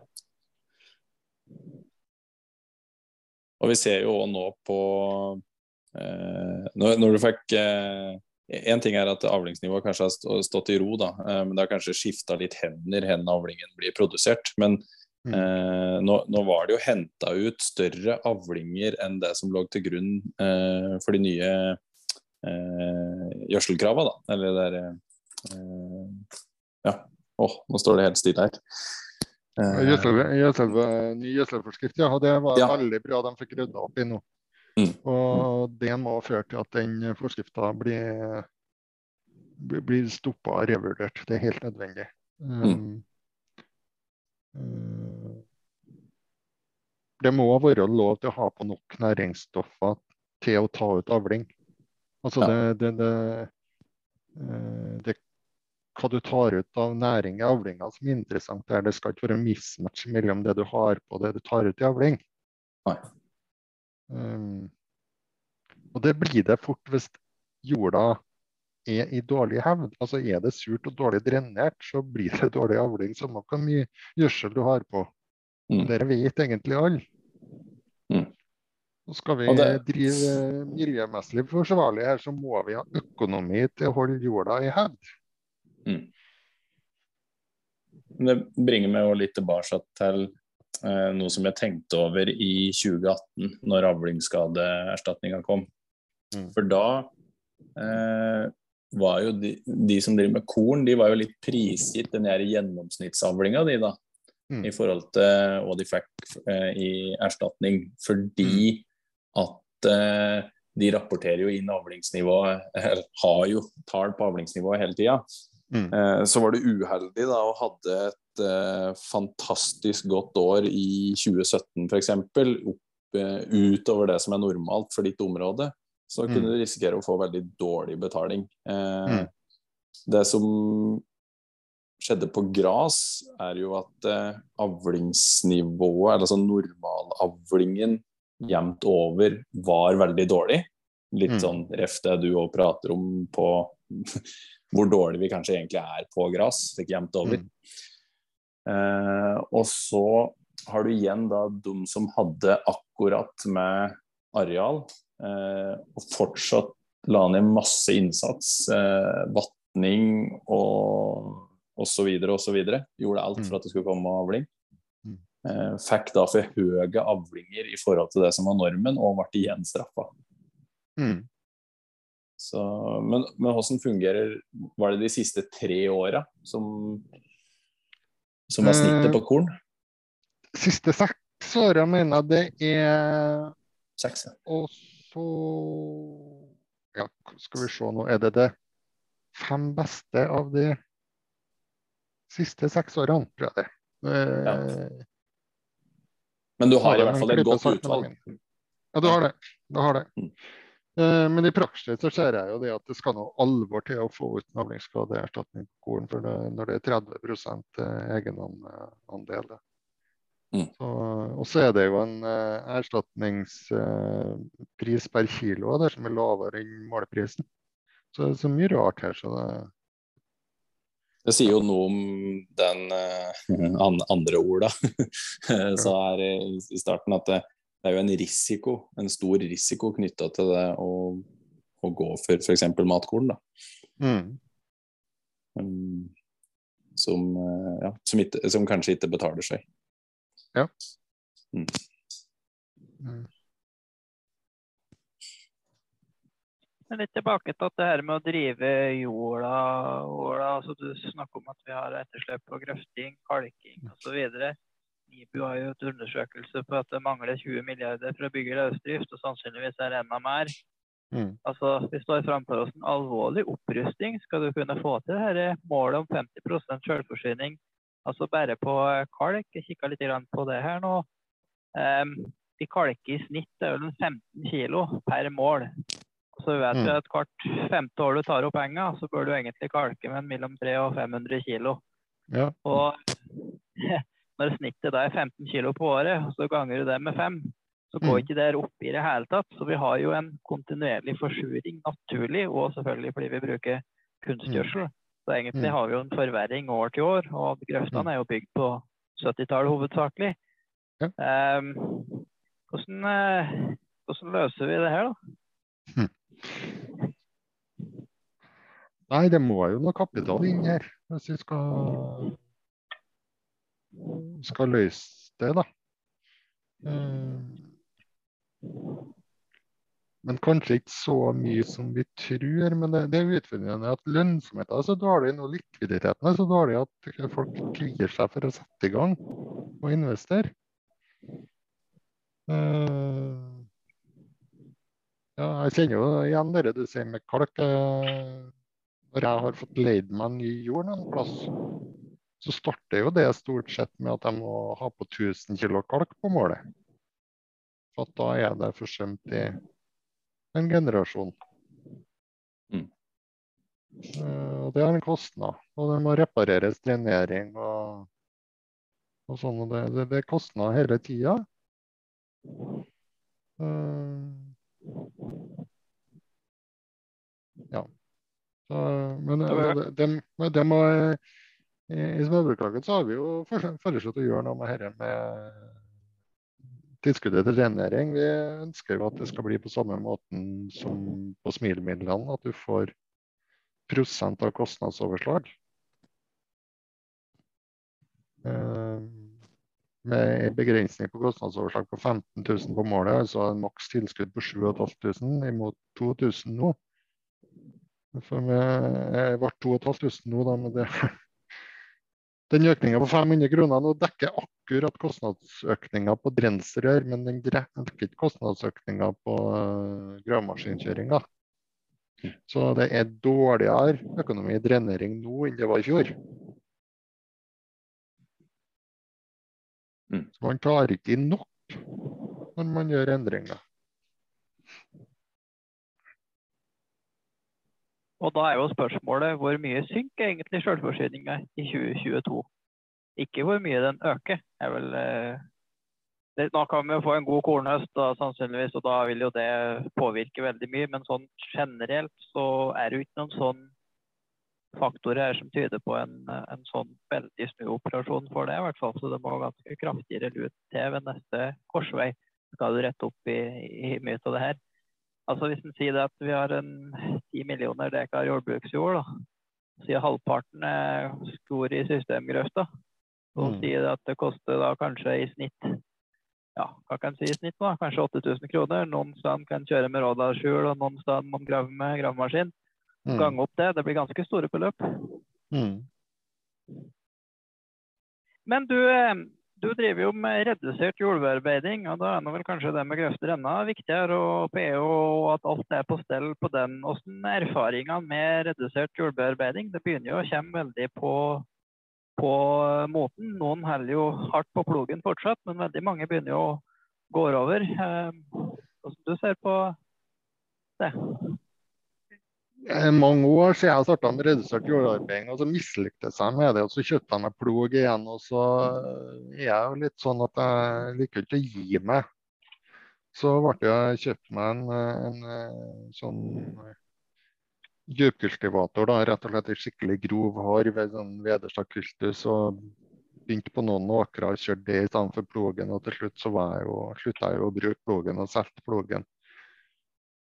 Og vi ser jo nå på eh, når, når, du fikk eh, En ting er at avlingsnivået kanskje har stått i ro, da, eh, men det har kanskje skifta litt hender hen avlingen blir produsert. Men mm. eh, nå, nå, var det jo henta ut større avlinger enn det som lå til grunn eh, for de nye eh, gjødselkrava, da. Eller det derre Ja. Åh, nå står det helt stille her. Gjødsel, ny gjødselforskrift, ja. Det var ja. veldig bra de fikk rydda opp i nå. Mm. Og det må føre til at den forskrifta blir, blir stoppa og revurdert. Det er helt nødvendig. Mm. Det må være lov til å ha på nok næringsstoffer til å ta ut avling. Altså det, det, det, eh, det hva du tar ut av næring i avlinga som er interessant. er Det skal ikke være mismatch mellom det du har på det du tar ut i avling. Nei. Um, og det blir det fort hvis jorda er i dårlig hevd. Altså Er det surt og dårlig drenert, så blir det dårlig avling. Samme hvor mye gjødsel du har på. Mm. Dere vet egentlig alle. Og skal vi det... drive miljømessig forsvarlig her, så må vi ha økonomi til å holde jorda i hevd. Mm. Det bringer meg litt tilbake til eh, noe som jeg tenkte over i 2018, når avlingsskadeerstatninga kom. Mm. For da eh, var jo de, de, som driver med korn, de var jo litt prisgitt den gjennomsnittsavlinga di, da. Mm. I forhold til hva de fikk eh, i erstatning. Fordi mm. At eh, de rapporterer jo inn avlingsnivået, eller har jo tall på avlingsnivået hele tida. Mm. Eh, så var det uheldig da, og hadde et eh, fantastisk godt år i 2017 f.eks. Eh, utover det som er normalt for ditt område, så kunne mm. du risikere å få veldig dårlig betaling. Eh, mm. Det som skjedde på gras, er jo at eh, avlingsnivået, eller altså normalavlingen jevnt over, var veldig dårlig. Litt mm. sånn ref det du òg prater om på hvor dårlig vi kanskje egentlig er på gress. Fikk jevnt over. Mm. Eh, og så har du igjen da de som hadde akkurat med areal, eh, og fortsatt la ned masse innsats. Eh, vatning og osv. osv. Gjorde alt for mm. at det skulle komme avling. Eh, fikk da for høye avlinger i forhold til det som var normen, og ble igjen straffa. Mm. Så, men, men hvordan fungerer Var det de siste tre åra som, som var snittet på korn? Eh, siste seks åra mener jeg det er Seks, ja. Og så Ja, skal vi se nå. Er det det fem beste av de siste seks årene, tror jeg det. Ja. Eh, men du har i hvert fall et godt utvalg? Ja, du har det. Du har det. Mm. Eh, men i praksis så ser jeg jo det at det skal noe alvor til å få ut navlingsskadeerstatning på korn for det, når det er 30 egenandel. Mm. Og så er det jo en uh, erstatningspris uh, per kilo der som er lavere enn måleprisen. Så det er så mye rart her. så det det sier jo noe om den uh, andre orda sa her i, starten, at det, det er jo en risiko, en stor risiko knytta til det å, å gå for f.eks. matkorn. da. Mm. Um, som, eh, ja, som, ikke, som, kanskje ikke betaler seg. Ja. Mm. Mm. litt tilbake til at det her med å drive jorda, jorda altså Du snakker om at vi har etterslep på grøfting, kalking osv. NIBU har jo et undersøkelse på at det mangler 20 milliarder for å bygge løsdrift, og sannsynligvis er det enda mer. Mm. Altså, Vi står framfor oss en alvorlig opprusting. Skal du kunne få til dette målet om 50% selvforsyning altså bare på kalk? Jeg kikka litt på det her nå. Um, vi kalker i snitt det er vel 15 kilo per mål. Så vet Mm. vi at hvert femte år du tar opp enga, så bør du egentlig kalke med mellom 300 og 500 kilo. Ja. Og når snittet da er 15 kilo på året, så ganger du det med fem, så går Mm. ikke det opp i det hele tatt. Så vi har jo en kontinuerlig forsuring naturlig, og selvfølgelig fordi vi bruker kunstgjødsel. Så egentlig Mm. har vi jo en forverring år til år, og grøftene er jo bygd på 70-tallet hovedsakelig. Ja. Um, hvordan, eh, hvordan løser vi det her, da? Nei, det må jo noe kapital inn her hvis vi skal, skal løse det, da. Eh, Men kanskje ikke så mye som vi tror. Men det, det er utfordrende at lønnsomheten er så dårlig og likviditeten er så dårlig at folk kvier seg for å sette i gang og investere. Eh, ja, jeg kjenner jo igjen det du sier med kalk. eh, Når jeg har fått leid meg ny jord en plass, så starter jo det stort sett med at jeg må ha på 1000 kg kalk på målet. For da er det forsømt i en generasjon. Mm. Eh, Og det har en kostnad. Og det må repareres drenering og, og sånn. Det, det, det er kostnader hele tida. Ja. Så, men det, det, må I småbrukarlaget så har vi jo fore- foreslått å gjøre noe med dette med tilskuddet til rengjøring. Vi ønsker jo at det skal bli på samme måten som på SMIL-midlene, at du får prosent av kostnadsoverslag. Eh, Med en begrensning på kostnadsoverslag på 15 000 på målet, altså en maks tilskudd på 7500 imot 2000 nå. For jeg eh, ble 2500 nå, da, men det Den økninga på 500 kroner nå dekker akkurat kostnadsøkninga på drensrør, men den dekker ikke kostnadsøkninga på uh, gravemaskinkjøringa. Så det er dårligere økonomi i drenering nå enn det var i fjor. Mm. Så man tar ikke inn nok når man gjør endringer. Og da er jo spørsmålet hvor mye synker egentlig selvforsyninga i 2022? Ikke hvor mye den øker. er vel... eh, det, nå kan vi jo få en god kornhøst, da, sannsynligvis, og da vil jo det påvirke veldig mye. Men sånn generelt så er det jo ikke noen sånn faktorer her som tyder på en, en sånn veldig snuoperasjon for det. i hvert fall. Så det må ganske kraftigere lut til ved neste korsvei skal du rette opp i, i mye av det her. Altså Hvis en sier det at vi har en 10 millioner dekar jordbruksjord, da, sier halvparten er skor i systemgrøfta, så Mm. sier det at det koster da kanskje i snitt ja, hva kan si i snitt da? Kanskje 8000 kroner. Noen steder kan kjøre med rådalshjul, og noen steder må man grave med gravemaskin. Mm. Gange opp det. Det blir ganske store beløp. Mm. Men du, eh, du driver jo med redusert jordbearbeiding, og da er nå vel kanskje det med grøfter enda viktigere, og PO og at alt er på stell på den. Hvordan er erfaringene med redusert jordbearbeiding? Det begynner jo å komme veldig på, på måten. Noen holder jo hardt på plogen fortsatt, men veldig mange begynner jo å gå over. Eh, Hvordan du ser på det? Er mange år siden jeg starta med redusert jordarbeiding, og så mislyktes jeg med det. og Så kjøpte jeg meg plog igjen, og så er jeg jo litt sånn at jeg liker ikke å gi meg. Så ble jeg kjøpt meg en, en sånn dypkultivator, da, rett og slett en skikkelig grov harv, en sånn Vederstad kultus. og begynte på noen åkre og kjørte det i stedet for plogen. Og til slutt så var jeg jo, slutta jeg å bruke plogen og solgte plogen.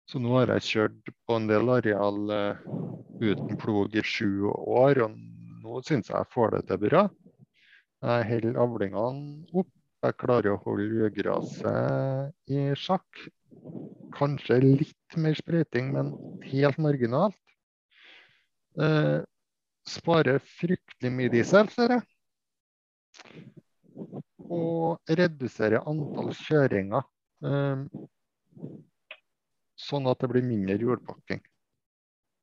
Så nå har jeg kjørt på en del areal eh, uten plog i sju år, og nå syns jeg jeg får det til bra. Jeg holder avlingene opp. Jeg klarer å holde ugraset i sjakk. kanskje litt mer sprøyting, men helt marginalt. Eh, sparer fryktelig mye diesel, ser jeg. Og reduserer antall kjøringer. Eh, sånn at det blir mindre jordpakking.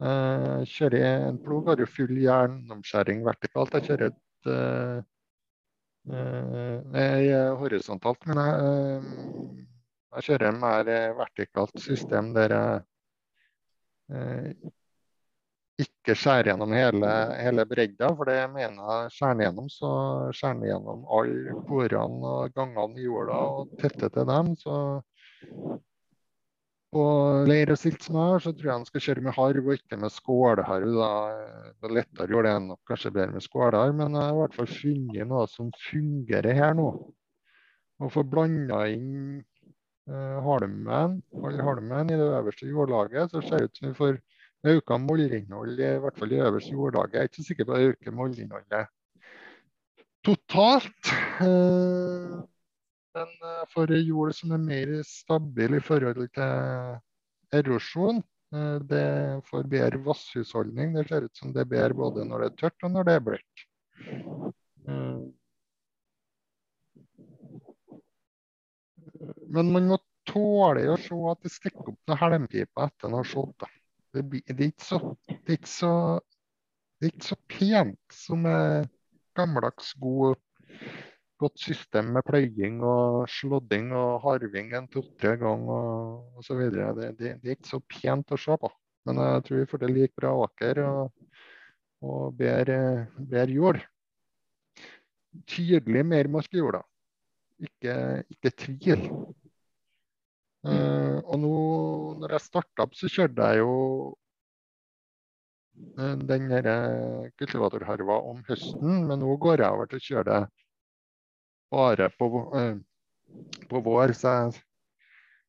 Uh, kjører En plog har jo full jernomskjæring vertikalt. Jeg kjører et uh, uh, Nei, horisontalt, men jeg, jeg kjører en mer vertikalt system der jeg ikke skjærer gjennom hele, hele bredda, for det mener jeg skjærer gjennom, så skjærer jeg gjennom alle porene og gangene i jorda og tetter til dem. Så på leir og silt som jeg har, så tror jeg han skal kjøre med harv og ikke med skålharv. da. Det er lettere å gjøre det enn kanskje bedre med skålharv, men jeg har i hvert fall funnet noe som fungerer her nå. Å få blanda inn eh, halmen, halmen i det øverste jordlaget, så ser det ut som vi får økt mollinnhold, i hvert fall i øverste jordlaget. Jeg er ikke sikker på å øke mollinnholdet totalt. Eh, men får for jord som er mer stabil i forhold til erosjon, eh, det får bedre vasshusholdning. Det ser ut som det er bedre både når det er tørt og når det er bløtt. Men man må tåle å se at det stikker opp noen helmpiper etter en har slått. Det, det, ikke så, det, er ikke så, pent som gammeldags, god, godt system med pløying og slådding og harving en to-tre ganger osv. Det, det, det er ikke så pent å se på. Men jeg tror vi får til like bra åker og, og bedre, bedre jord. Tydelig mer mark da. Ikke, ikke tvil. Uh, og nå når jeg starta opp, så kjørte jeg jo uh, den kultivatorharva om høsten. Men nå går jeg over til å kjøre det bare på, uh, på vår. Så jeg,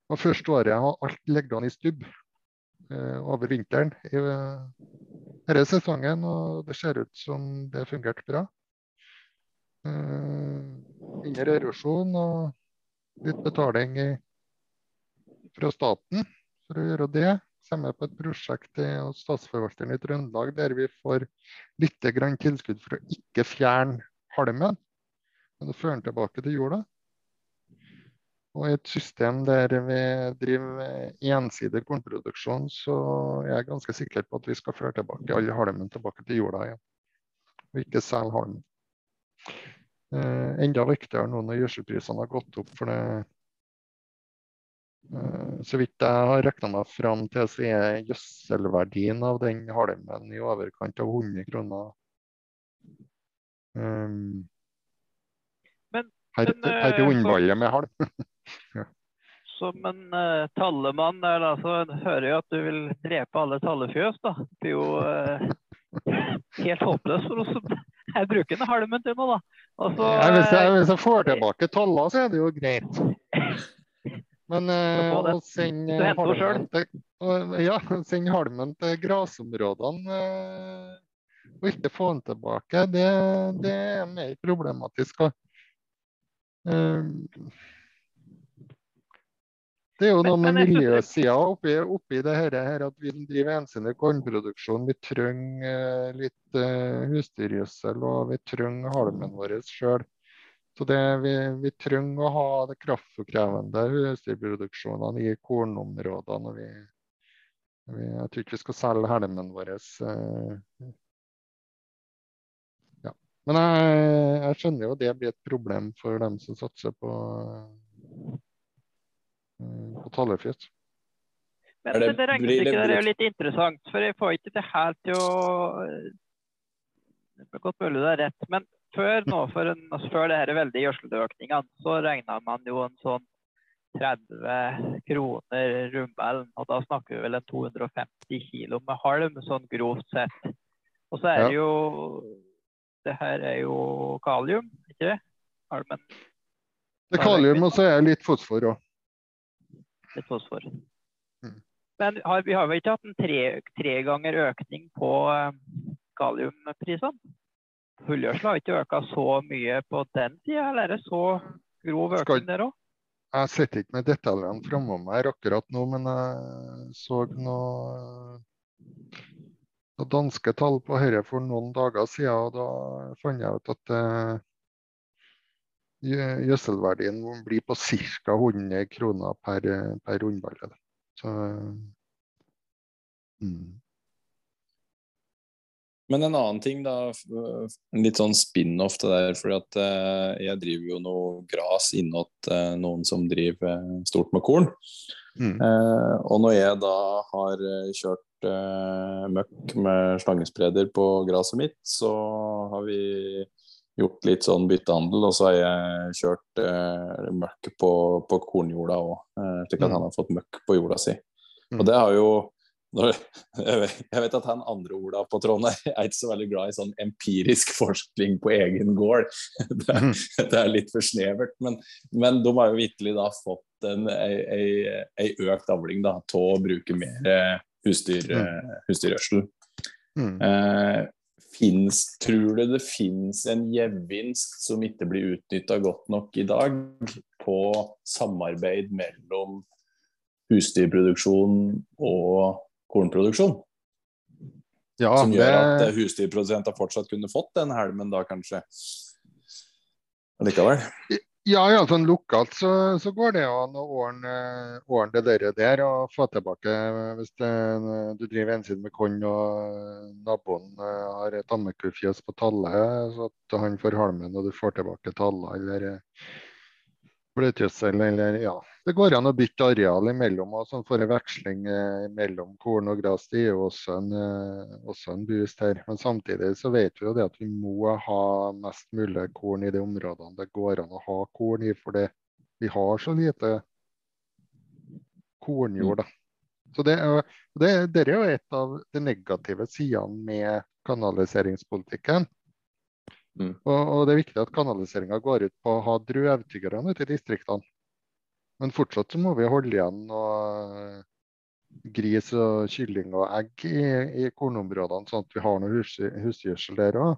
og første året jeg har alt liggende i stubb over vinteren i denne sesongen. Og det ser ut som det fungerte bra. Mindre erosjon og litt betaling i fra staten for å gjøre det. Samme på et prosjekt hos Statsforvalteren i Trøndelag der vi får litt tilskudd for å ikke fjerne halmen, men å fører den tilbake til jorda. Og i et system der vi driver ensidig kornproduksjon, så er jeg ganske sikker på at vi skal føre tilbake alle halmen tilbake til jorda igjen. Og ikke selge halmen. Eh, enda viktigere nå når gjødselprisene har gått opp. for det Eh, så vidt jeg har regna meg fram til, så er gjødselverdien av den halmen i overkant av 100 kroner. Um, her, men, er eh, med halm. ja. Som en uh, tallemann der, da, så hører jeg at du vil drepe alle tallefjøs. da. Det er jo uh, helt håpløst for oss som jeg bruker den halmen til noe, da. Altså, ja, hvis, jeg, hvis jeg får tilbake tallene, så er det jo greit. Men uh, å sende halmen til, ja, send halmen til grasområdene uh, og ikke få den tilbake, det, det er mer problematisk. Eh, det er jo noe med miljøsida oppi, oppi det her, her, at vi driver ensidig kornproduksjon. Vi trenger eh, litt uh, husdyrgjødsel, og vi trenger halmen vår sjøl. Så det, vi, vi, trenger å ha det kraftkrevende husdyrproduksjonene i kornområdene. Vi, vi, jeg tror ikke vi skal selge halmen vår. Eh, ja. Men jeg, jeg, skjønner jo det blir et problem for dem som satser på, eh, på talefjøs. Men det, det regnestykket der er jo litt interessant, for jeg får ikke det helt til å Det er godt mulig det er rett, men før, nå, for en, altså før det her veldige gjødseløkningene, så regna man jo en sånn 30 kroner rummelen. Og da snakker vi vel en 250 kilo med halm, sånn grovt sett. Og så er det jo Det her er jo kalium, ikke det? Det er kalium, og så er det litt fosfor òg. Litt fosfor. Mm. Men har, vi har vel ikke hatt en tre, tre ganger økning på uh, kaliumprisene? Fullgjødsel har ikke øka så mye på den tida, eller er det så grov økning der òg? Jeg sitter ikke med detaljene framom meg akkurat nå, men jeg så noe, noe danske tall på dette for noen dager siden. og Da fant jeg ut at uh, gjødselverdien blir på ca. 100 kroner per, per rundballe. Så, mm. Men en annen ting, da. Litt sånn spin-off til det der. For at uh, jeg driver jo noe gras innåt noen som driver stort med korn. Mm. og når jeg da har kjørt møkk med slangespreder på graset mitt, så har vi gjort litt sånn byttehandel, og så har jeg kjørt møkk på, på kornjorda òg, slik at mm. han har fått møkk på jorda si. Og mm. det har jo jeg vet at han andre Ola på Trond er ikke så veldig glad i sånn empirisk forskning på egen gård. Det er, mhm. det er litt for snevert. Men, men, de har jo vitterlig da fått en ei, ei økt avling av å bruke mer eh, husdyr, mm. Eh, husdyrgjødsel. Mm. Eh, finnes, tror du det finnes en gevinst som ikke blir utnytta godt nok i dag på samarbeid mellom husdyrproduksjon og kornproduksjon. Ja, som gjør det... at eh, husdyrprodusenter fortsatt kunne fått den helmen da, kanskje. Likevel. Ja, ja sånn lokalt så, så, går det an å ordne, ordne det der, der og få tilbake Hvis det, du driver ensidig med korn og naboen eh, har et ammekufjøs på tallet, så at han får halmen og du får tilbake tallet, eller eller ja, det går an å bytte areal imellom og sånn for en veksling eh, mellom korn og gress. Det er jo også en, eh, også en, boost her. Men samtidig så vet vi jo det at vi må ha mest mulig korn i de områdene det går an å ha korn i. For det, vi har så lite kornjord. da. Så det, det, det er jo et av de negative sidene med kanaliseringspolitikken. Mm. Og, og, det er viktig at kanaliseringa går ut på å ha drøvtyggerne ute i distriktene. Men fortsatt så må vi holde igjen noe gris og kylling og egg i, i kornområdene, sånn at vi har noe hus, husgjødsel der òg.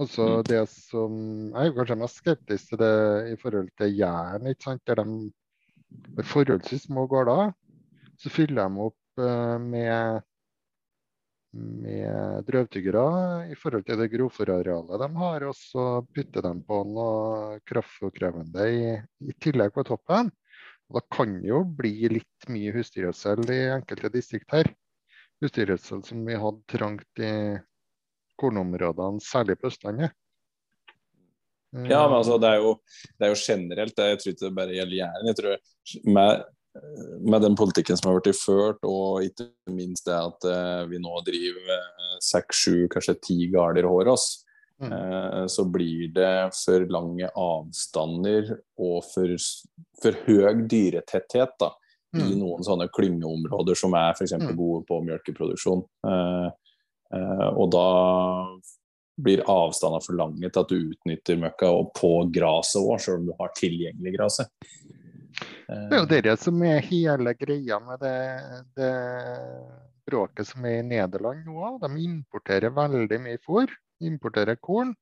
Altså mm. det som Jeg er kanskje mest skeptisk til det i forhold til Jæren, der de forholdsvis små gårder så fyller de opp uh, med, med drøvtyggere i forhold til det grovfòrarealet de har, og så putter de på noe kraftfòrkrevende i, i tillegg på toppen. Og da kan det jo bli litt mye husdyrgjødsel i enkelte distrikt her. Husdyrgjødsel som vi hadde trangt i kornområdene, særlig på Østlandet. Ja, men altså, det er jo, det er jo generelt. Jeg tror ikke det bare gjelder Jæren. Jeg tror med, med, den politikken som har blitt ført, og ikke minst det at uh, vi nå driver eh, seks, sju, kanskje ti gårder hår oss, Mm. Eh, så blir det for lange avstander og for, for høy dyretetthet da, mm. i noen sånne klyngeområder som er f.eks. Mm. gode på melkeproduksjon. Eh, eh, og da blir avstandene for lange til at du utnytter møkka og på gresset òg, selv om du har tilgjengelig gresset. Det er jo det som er hele greia med det, det bråket som er i Nederland nå. De importerer veldig mye fôr importerer korn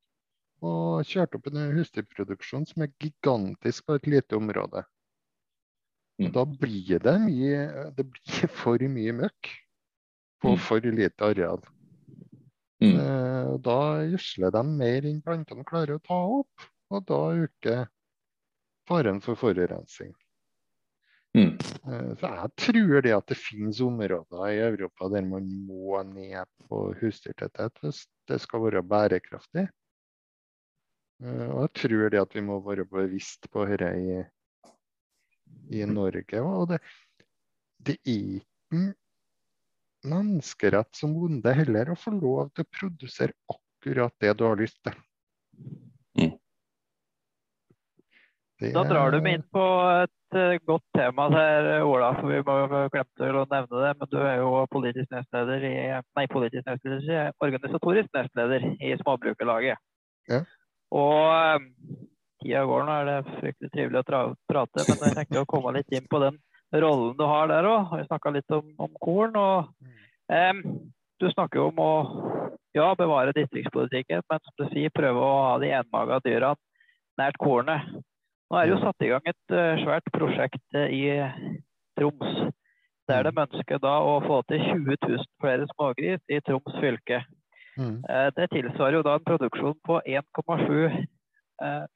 og kjørte opp en husdyrproduksjon som er gigantisk på et lite område. Og mm. da blir det mye Det blir for mye møkk på mm. for lite areal. Mm. Eh, da gjødsler de mer enn plantene klarer å ta opp, og da øker faren for forurensning. Mm. Eh, så jeg tror det at det finnes områder i Europa der man må ned på husdyrtetthet hvis det skal være bærekraftig. Eh, og jeg tror det at vi må være bevisst på dette i, i Norge. Og det, det er ikke menneskerett som bonde heller å få lov til å produsere akkurat det du har lyst til. Det... Da drar du meg inn på et uh, godt tema her, Ola. for Vi glemte å nevne det, men du er jo politisk nestleder i, nei, politisk nestleder, organisatorisk nestleder i Småbrukerlaget. Ja. Og um, tida går, nå er det fryktelig trivelig å prate, men jeg tenkte å komme litt inn på den rollen du har der òg. Vi snakka litt om, om, korn. og um, Du snakker jo om å ja, bevare distriktspolitikken, men som du sier, prøve å ha de enmaga dyra nært kornet. Nå er det jo satt i gang et uh, svært prosjekt uh, i Troms. Der de ønsker da å få til 20 000 flere smågris i Troms fylke. Mm. Det tilsvarer jo da en produksjon på 1,7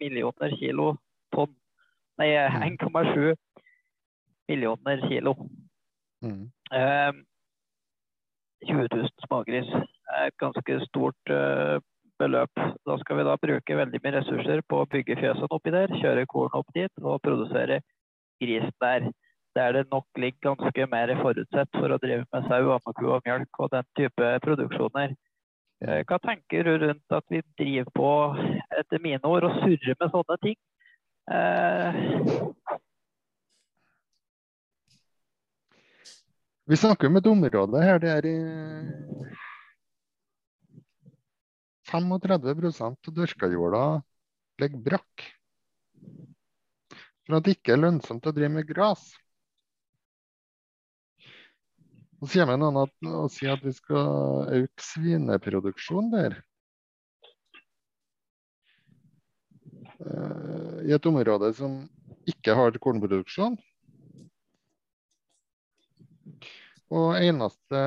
millioner kilo tonn. Nei, 1,7 millioner kilo. Mm. 20 000 smågris et ganske stort beløp. Da skal vi da bruke veldig mye ressurser på å bygge fjøsene oppi der, kjøre korn opp dit og produsere gris der. Der det nok ligger ganske mer forutsett for å drive med sau, ammeku og mjølk og den type produksjoner. Uh, hva tenker du rundt at vi driver på, etter mine ord, og surrer med sånne ting? Eh... Vi snakker om et område her der 35% av dyrkajorda ligger brakk. For at det ikke er lønnsomt å drive med gras. Og så kommer noen at, sier at vi skal øke svineproduksjonen der. Uh, I et område som ikke har kornproduksjon. Og eneste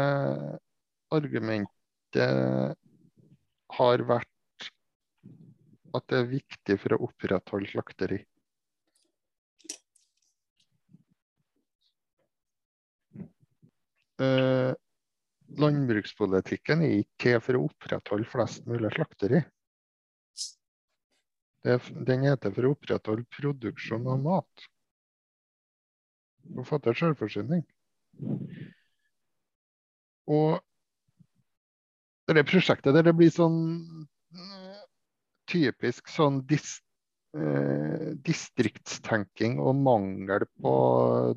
argumentet har vært at det er viktig for å opprettholde slakteri. Eh, landbrukspolitikken er ikke til for å opprettholde flest mulig slakteri. Det, den er til for å opprettholde produksjon av mat. Og fatte selvforsyning. Og det prosjektet der det blir sånn typisk sånn dis, eh, distriktstenking og mangel på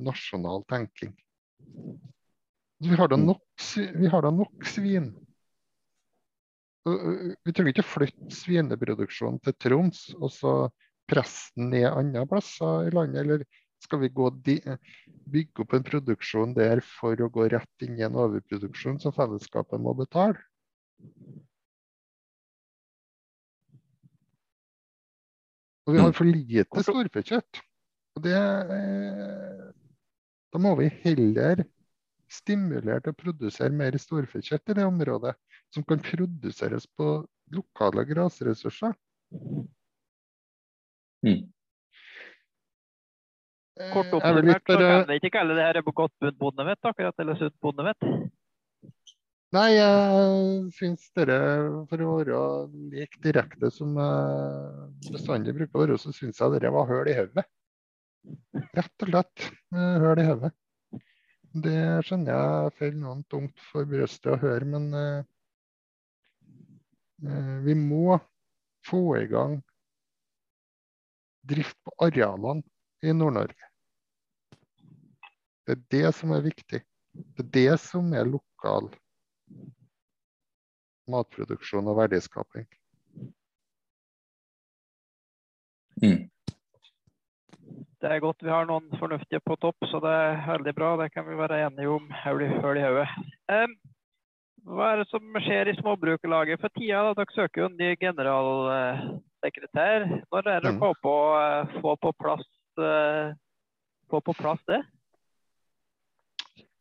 nasjonal tenking. Vi har da nok, vi har da nok svin. Vi trenger ikke flytte svineproduksjonen til Troms og så presse den ned andre plasser i landet. Eller skal vi gå bygge opp en produksjon der for å gå rett inn i en overproduksjon som fellesskapet må betale? Og vi har for lite storfekjøtt. Og det, da må vi heller stimulere til å produsere mer storfekjøtt i det området, som kan produseres på lokale grasressurser. Mm. Kort Jeg oppsummert så kan vi ikke kalle det her godt bondevett, akkurat, eller sunt bondevett. Nei, jeg syns dere, for å være like direkte som jeg bestandig bruker å være, så syns jeg dere var høl i hodet. Rett og slett eh, høl i hodet. Det skjønner jeg faller noen tungt for brystet å høre, men eh, eh, vi må få i gang drift på arealene i Nord-Norge. Det er det som er viktig. Det er det som er lokal matproduksjon og verdiskaping. Mm. Det er godt vi har noen fornuftige på topp, så det er veldig bra. Det kan vi være enige om høl i hodet. Um, hva er det som skjer i Småbrukerlaget for tida? da? Dere søker jo en ny generalsekretær. Når er det Mm. å få på, eh, få på plass eh, få på plass det?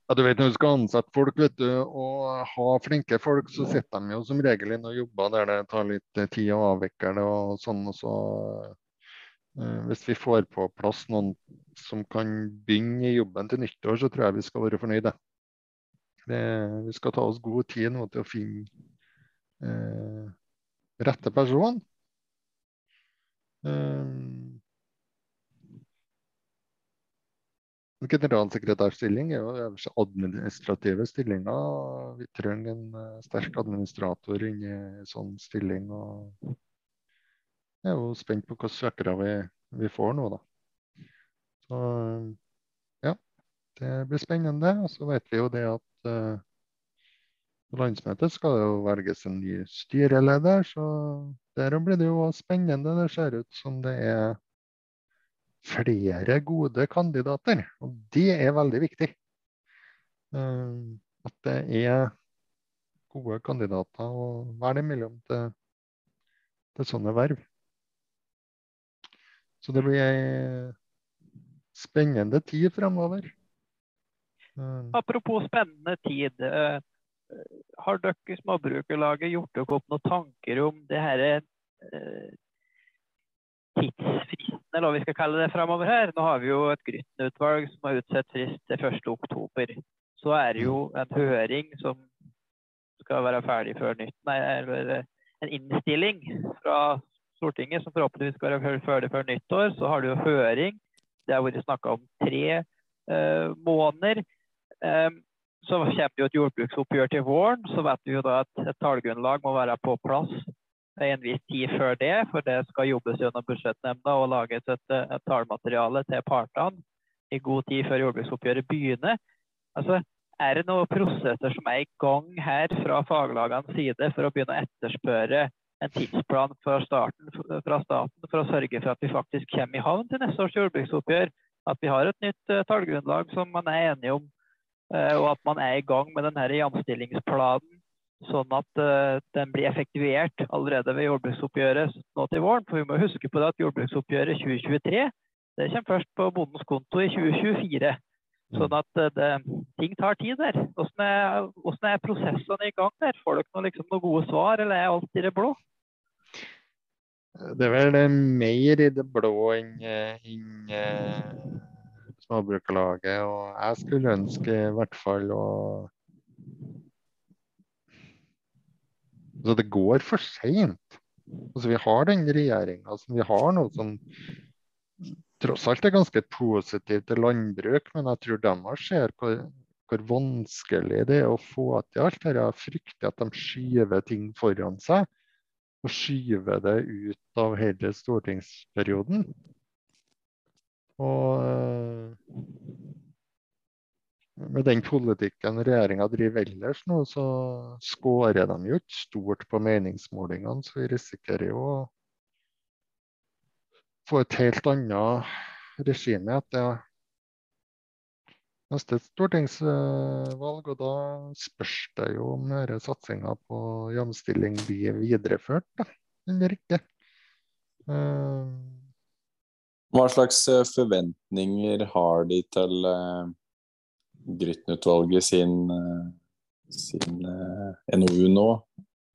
Ja, du vet Når du skal ansette folk vet du, og ha flinke folk, så sitter de jo som regel inn og jobber der det tar litt eh, tid å avvikle det og sånn. og så eh, Hvis vi får på plass noen som kan begynne i jobben til nyttår, så tror jeg vi skal være fornøyde. Det, vi skal ta oss god tid nå til å finne eh, rette person. Eh, En Generalsekretærstilling er jo øverste administrative stillinga. Vi trenger en eh, sterk administrator inn i en sånn stilling. og Jeg er jo spent på hvilke søkere vi, vi får nå, da. Så ja, det blir spennende. Og så vet vi jo det at på landsmøtet skal det jo velges en ny styreleder, så der blir det jo spennende. Det ser ut som det er flere gode kandidater. Og det er veldig viktig. Eh, At det er gode kandidater å være imellom til, til sånne verv. Så det blir ei spennende tid fremover. Mm. Apropos spennende tid. Uh, har dere i Småbrukerlaget gjort dere opp noen tanker om det her tidsfristen, eller hva vi skal kalle det framover her? Nå har vi jo et Grytten-utvalg som har utsatt frist til 1.10. Så er det jo en høring som skal være ferdig før nytt, nei, eller en innstilling fra Stortinget som forhåpentligvis skal være ferdig før nyttår. Så har du jo høring. Det har vært snakka om tre uh, måneder. Um, så kommer jo et jordbruksoppgjør til våren. Så vet vi jo da at et tallgrunnlag må være på plass en viss tid før det. For det skal jobbes gjennom budsjettnemnda og lages et, et tallmateriale til partene i god tid før jordbruksoppgjøret begynner. Altså, er det noen prosesser som er i gang her fra faglagenes side for å begynne å etterspørre en tidsplan fra, starten, fra staten for å sørge for at vi faktisk kommer i havn til neste års jordbruksoppgjør? At vi har et nytt uh, tallgrunnlag som man er enige om, uh, og at man er i gang med denne jamstillingsplanen, sånn at uh, den blir effektuert allerede ved jordbruksoppgjøret nå til våren. For vi må huske på det at jordbruksoppgjøret 2023 det kommer først på bondens konto i 2024. Sånn at uh, det, ting tar tid der. Hvordan er, hvordan er, prosessene i gang der? Får dere noe, liksom, noen gode svar, eller er alt i det blå? Det er vel mer i det blå enn enn Småbrukerlaget. Og jeg skulle ønske i hvert fall å Så det går for seint. Altså, vi har den regjeringa som vi har nå, som tross alt er ganske positiv til landbruk, men jeg tror de ser hvor, hvor, vanskelig det er å få til alt dette. Jeg frykter at de skyver ting foran seg, og skyver det ut av hele stortingsperioden. Og med den politikken regjeringa driver ellers nå, så skårer de jo ikke stort på meningsmålingene, så vi risikerer jo å få et helt annet regime etter neste stortingsvalg. Og da spørs det jo om denne satsinga på jamstilling blir videreført da, eller ikke. Uh, Hva slags eh, forventninger har de til uh, Grytten-utvalget sin, uh, sin uh, NOU nå?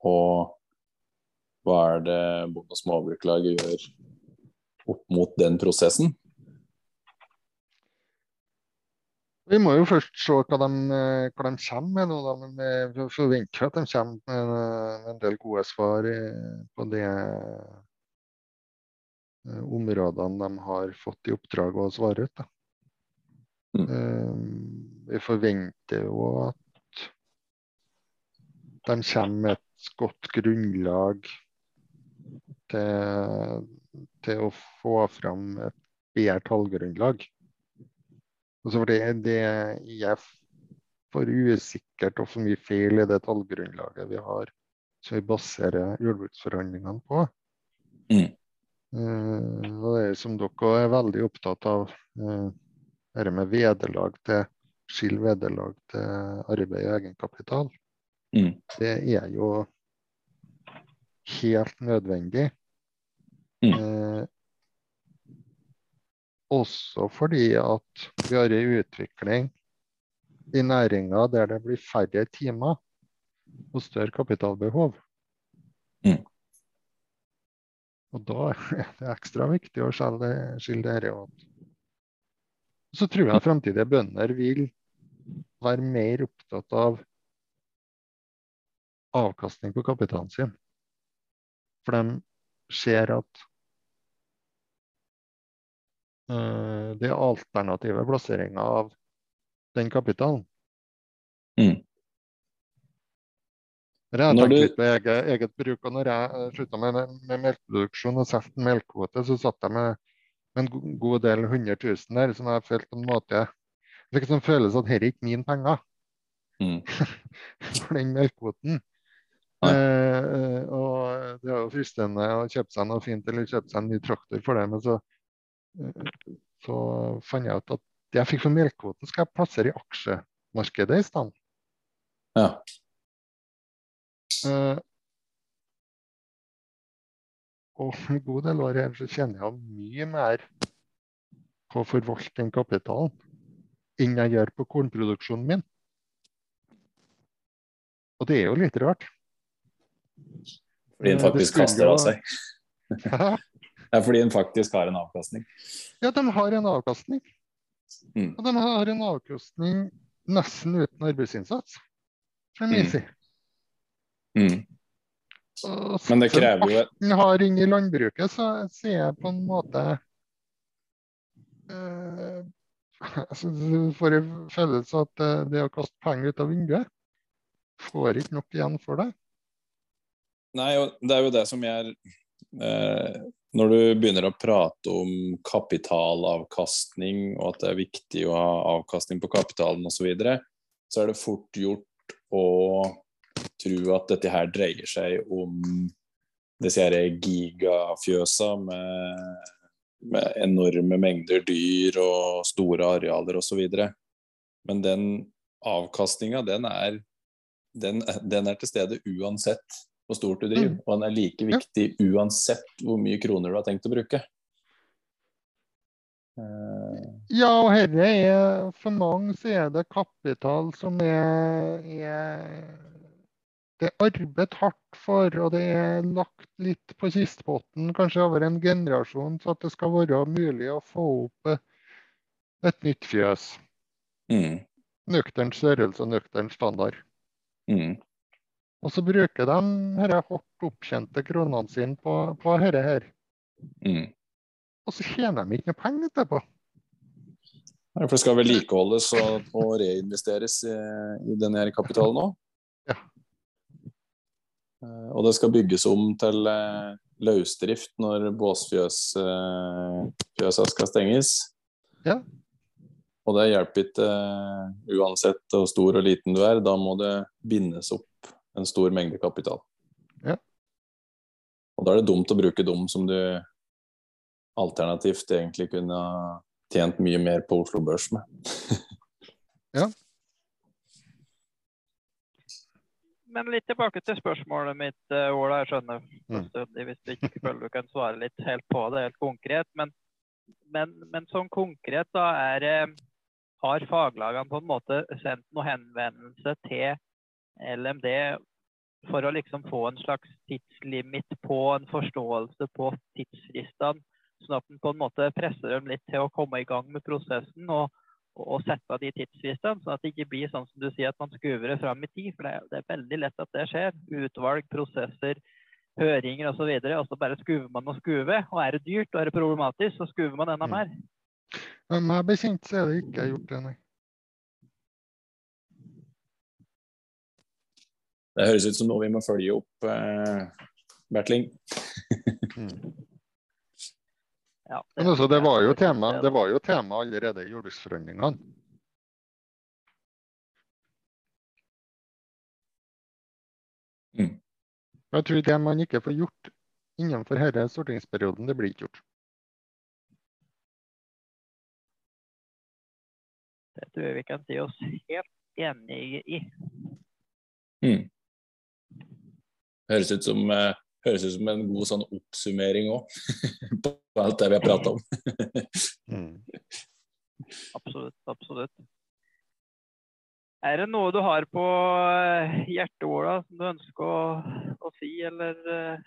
Og hva er det Bonde- og småbruklaget gjør opp mot den prosessen? Vi må jo først se hva de, hva de kommer med nå. Da. Men vi forventer at de kommer med en del gode svar på de eh, områdene de har fått i oppdrag å svare ut. Mm. Eh, vi forventer jo at de kommer med et godt grunnlag til til å få fram et bedre tallgrunnlag. Altså det, det er for usikkert og for mye feil i det tallgrunnlaget vi har, som vi baserer jordbruksforhandlingene på. Mm. Uh, og det er som dere er veldig opptatt av, uh, dette med vederlag til skill vederlag til arbeid og egenkapital. Mm. Det er jo helt nødvendig. Mm. Eh, også fordi at vi har en utvikling i næringa der det blir færre timer og større kapitalbehov. Mm. Og da er det ekstra viktig å skille dette åt. Så tror jeg fremtidige bønder vil være mer opptatt av avkastning på kapitalen sin. For de ser at uh, det er alternative plasseringer av den kapitalen. Mm. Jeg har tenkt litt på eget, eget, bruk. og når jeg slutta med, med melkeproduksjon og solgte melkekvote, så satt jeg med, med, en god del 100 000 der som jeg følte på en måte fikk sånn følelse at dette er ikke mine penger. Mm. For den melkekvoten. Eh, og det er jo fristende å kjøpe seg noe fint eller kjøpe seg en ny traktor for det, men så så fant jeg ut at det jeg fikk for melkekvoten, skal jeg plassere i aksjemarkedet i stedet. Ja. Eh, og en god del år her så kjenner jeg mye mer på å forvalte den kapitalen enn jeg gjør på kornproduksjonen min. Og det er jo litt rart. Fordi en Eh, faktisk kaster av seg. Hæ? Det er fordi en faktisk har en avkastning. Ja, de har en avkastning. Mm. Og de har en avkastning nesten uten arbeidsinnsats, fra min Mm. side. Mm. Og Men det krever jo et har inn i landbruket, så ser jeg på en måte eh, får en følelse at eh, det å kaste penger ut av vinduet får ikke nok igjen for det. Nei, og det er jo det som jeg eh, Når du begynner å prate om kapitalavkastning, og at det er viktig å ha avkastning på kapitalen osv., så, videre, så er det fort gjort å tro at dette her dreier seg om disse her gigafjøsa med, med enorme mengder dyr og store arealer osv. Men den avkastninga, den den, den er til stede uansett hvor stort du driver, Mm. og den er like viktig uansett hvor mye kroner du har tenkt å bruke. Eh, Ja, og herre er for mange så er det kapital som er, er Det er arbeidet hardt for, og det er lagt litt på kistpotten, kanskje over en generasjon, så at det skal være mulig å få opp eh, et nytt fjøs. mm, Nøktern størrelse og nøktern standard. mm, Og så bruker de disse hardt opptjente kronene sine på, på dette her. mm. Og så tjener de ikke noe penger etterpå. Nei, For det skal vedlikeholdes og, og reinvesteres i, i denne kapitalen òg. Ja. Eh, Og det skal bygges om til eh, løsdrift når båsfjøsa eh, skal stenges. Ja. Og det hjelper ikke uansett hvor stor og liten du er. Da må det bindes opp en stor mengde kapital. Ja. Og da er det dumt å bruke dem som du alternativt egentlig kunne ha tjent mye mer på Oslo Børs med. Men litt tilbake til spørsmålet mitt, eh, Ola. Jeg skjønner Mm. fullstendig hvis du ikke føler du kan svare litt helt på det, helt konkret. Men, men, men sånn konkret, da er eh, Har faglagene på en måte sendt noen henvendelse til LMD for å liksom få en slags tidslimit på en forståelse på tidsfristene, sånn at en på en måte presser dem litt til å komme i gang med prosessen og, og, sette de tidsfristene, sånn at det ikke blir sånn som du sier, at man skuver det fram i tid. For det, er- det er veldig lett at det skjer. Utvalg, prosesser, høringer osv. Og, så videre, og så bare skuver man og skuver. Og er det dyrt og er det problematisk, så skuver man enda Mm. mer. Men meg bekjent så er det ikke gjort det, nei. Det høres ut som noe vi må følge opp, eh, Bertling. Ja, Men altså, det var jo tema, det- det var jo tema allerede i jordbruksforhandlingene. Mm. Jeg tror det man ikke får gjort innenfor denne stortingsperioden, det blir ikke gjort. Det tror jeg vi kan si oss helt enige i. Mm. Høres ut som, eh, høres ut som en god sånn oppsummering òg, på alt det vi har prata om. Absolutt. Absolutt. Er det noe du har på eh, hjertet, Ola, som du ønsker å, å si, eller uh,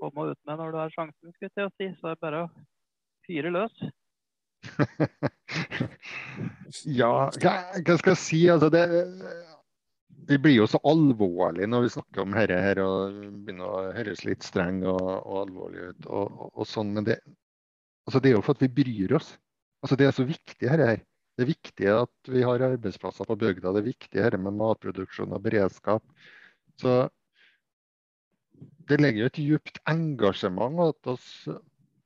komme ut med når du har sjansen, skulle jeg til å si? Så er det bare å fyre løs. Ja, hva, hva skal jeg si? Altså, det, vi blir jo så alvorlig når vi snakker om dette her, og begynner å høres litt streng og, og alvorlig ut. Og, og, sånn, Men det, altså, det er jo for at vi bryr oss. Altså, det er så viktig dette her. Det er viktig at vi har arbeidsplasser på bygda. Det er viktig dette med matproduksjon og beredskap. Så det legger jo et djupt engasjement hos oss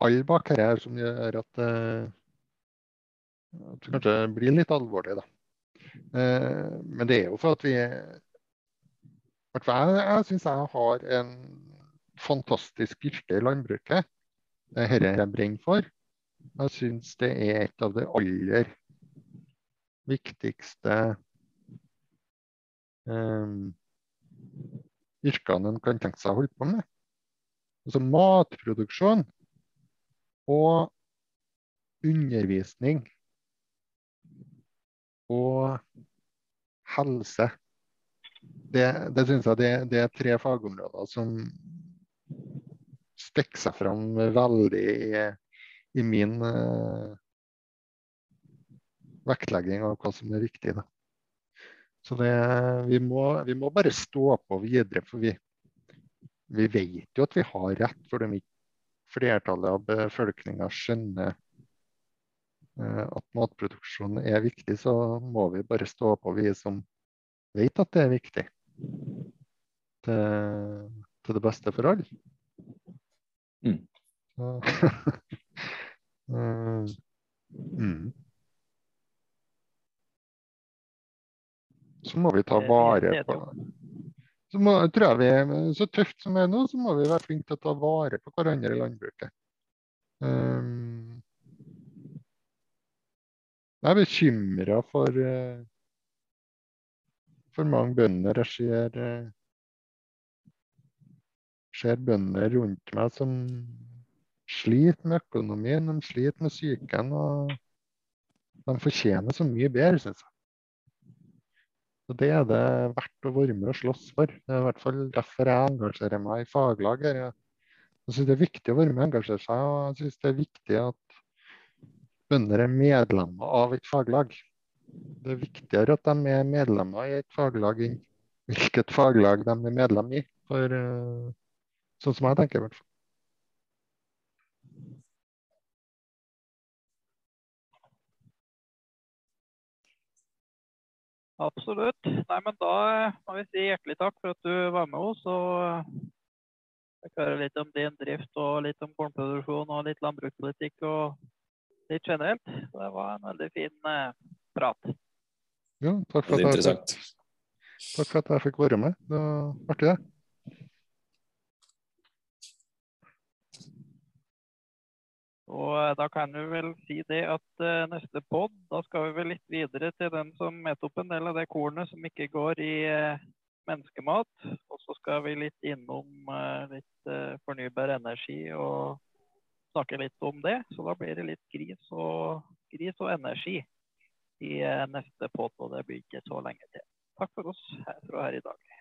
alle bak her som gjør at eh, at det kanskje blir litt alvorlig, da. Eh, men det er jo for at vi hvert Jeg, jeg syns jeg har en fantastisk yrke i landbruket. Det er dette jeg brenner for. Jeg syns det er et av de aller viktigste um, yrkene en kan tenke seg å holde på med. Altså matproduksjon og undervisning og helse. Det, det synes jeg det, det, er tre fagområder som stikker seg fram veldig i, i min uh, vektlegging av hva som er viktig. Da. Så det, vi, må, vi, må, bare stå på videre, for vi, vi vet jo at vi har rett. For de flertallet av befolkninga skjønner at matproduksjon er viktig, så må vi bare stå på, vi som vet at det er viktig. Til, til det beste for alle. Mm. mm. Så må vi ta vare på så må, tror jeg vi, så tøft som det er nå, så må vi være flinke til å ta vare på hverandre i landbruket. Um, jeg er bekymra for, uh, for mange bønder. Jeg ser, uh, ser bønder rundt meg som sliter med økonomien, de sliter med psyken. Og de fortjener så mye bedre, syns jeg. Så Det er det verdt å være med og slåss for. Det er i hvert fall derfor jeg engasjerer meg i faglag. Jeg synes det er viktig å være med og engasjere seg, og jeg synes det er viktig at bønder er medlemmer av et faglag. Det er viktigere at de er medlemmer i et faglag enn hvilket faglag de er medlem i. For, eh, sånn som jeg tenker, i hvert fall. Absolutt. Nei, men da må vi si hjertelig takk for at du var med oss. og fikk høre litt om din drift og litt om kornproduksjon og litt landbrukspolitikk og litt generelt. Det var en veldig fin eh, prat. Ja, takk for, at jeg, takk for at jeg fikk være med. Det var artig, det. Og eh, da kan vi vel si det at uh, neste pod, da skal vi vel litt videre til den som met opp en del av det kornet som ikke går i uh, menneskemat. Og så skal vi litt innom uh, litt fornybar energi og snakke litt om det. Så da blir det litt gris og, gris og energi i eh, neste pod, og det blir ikke så lenge til. Takk for oss her her i dag.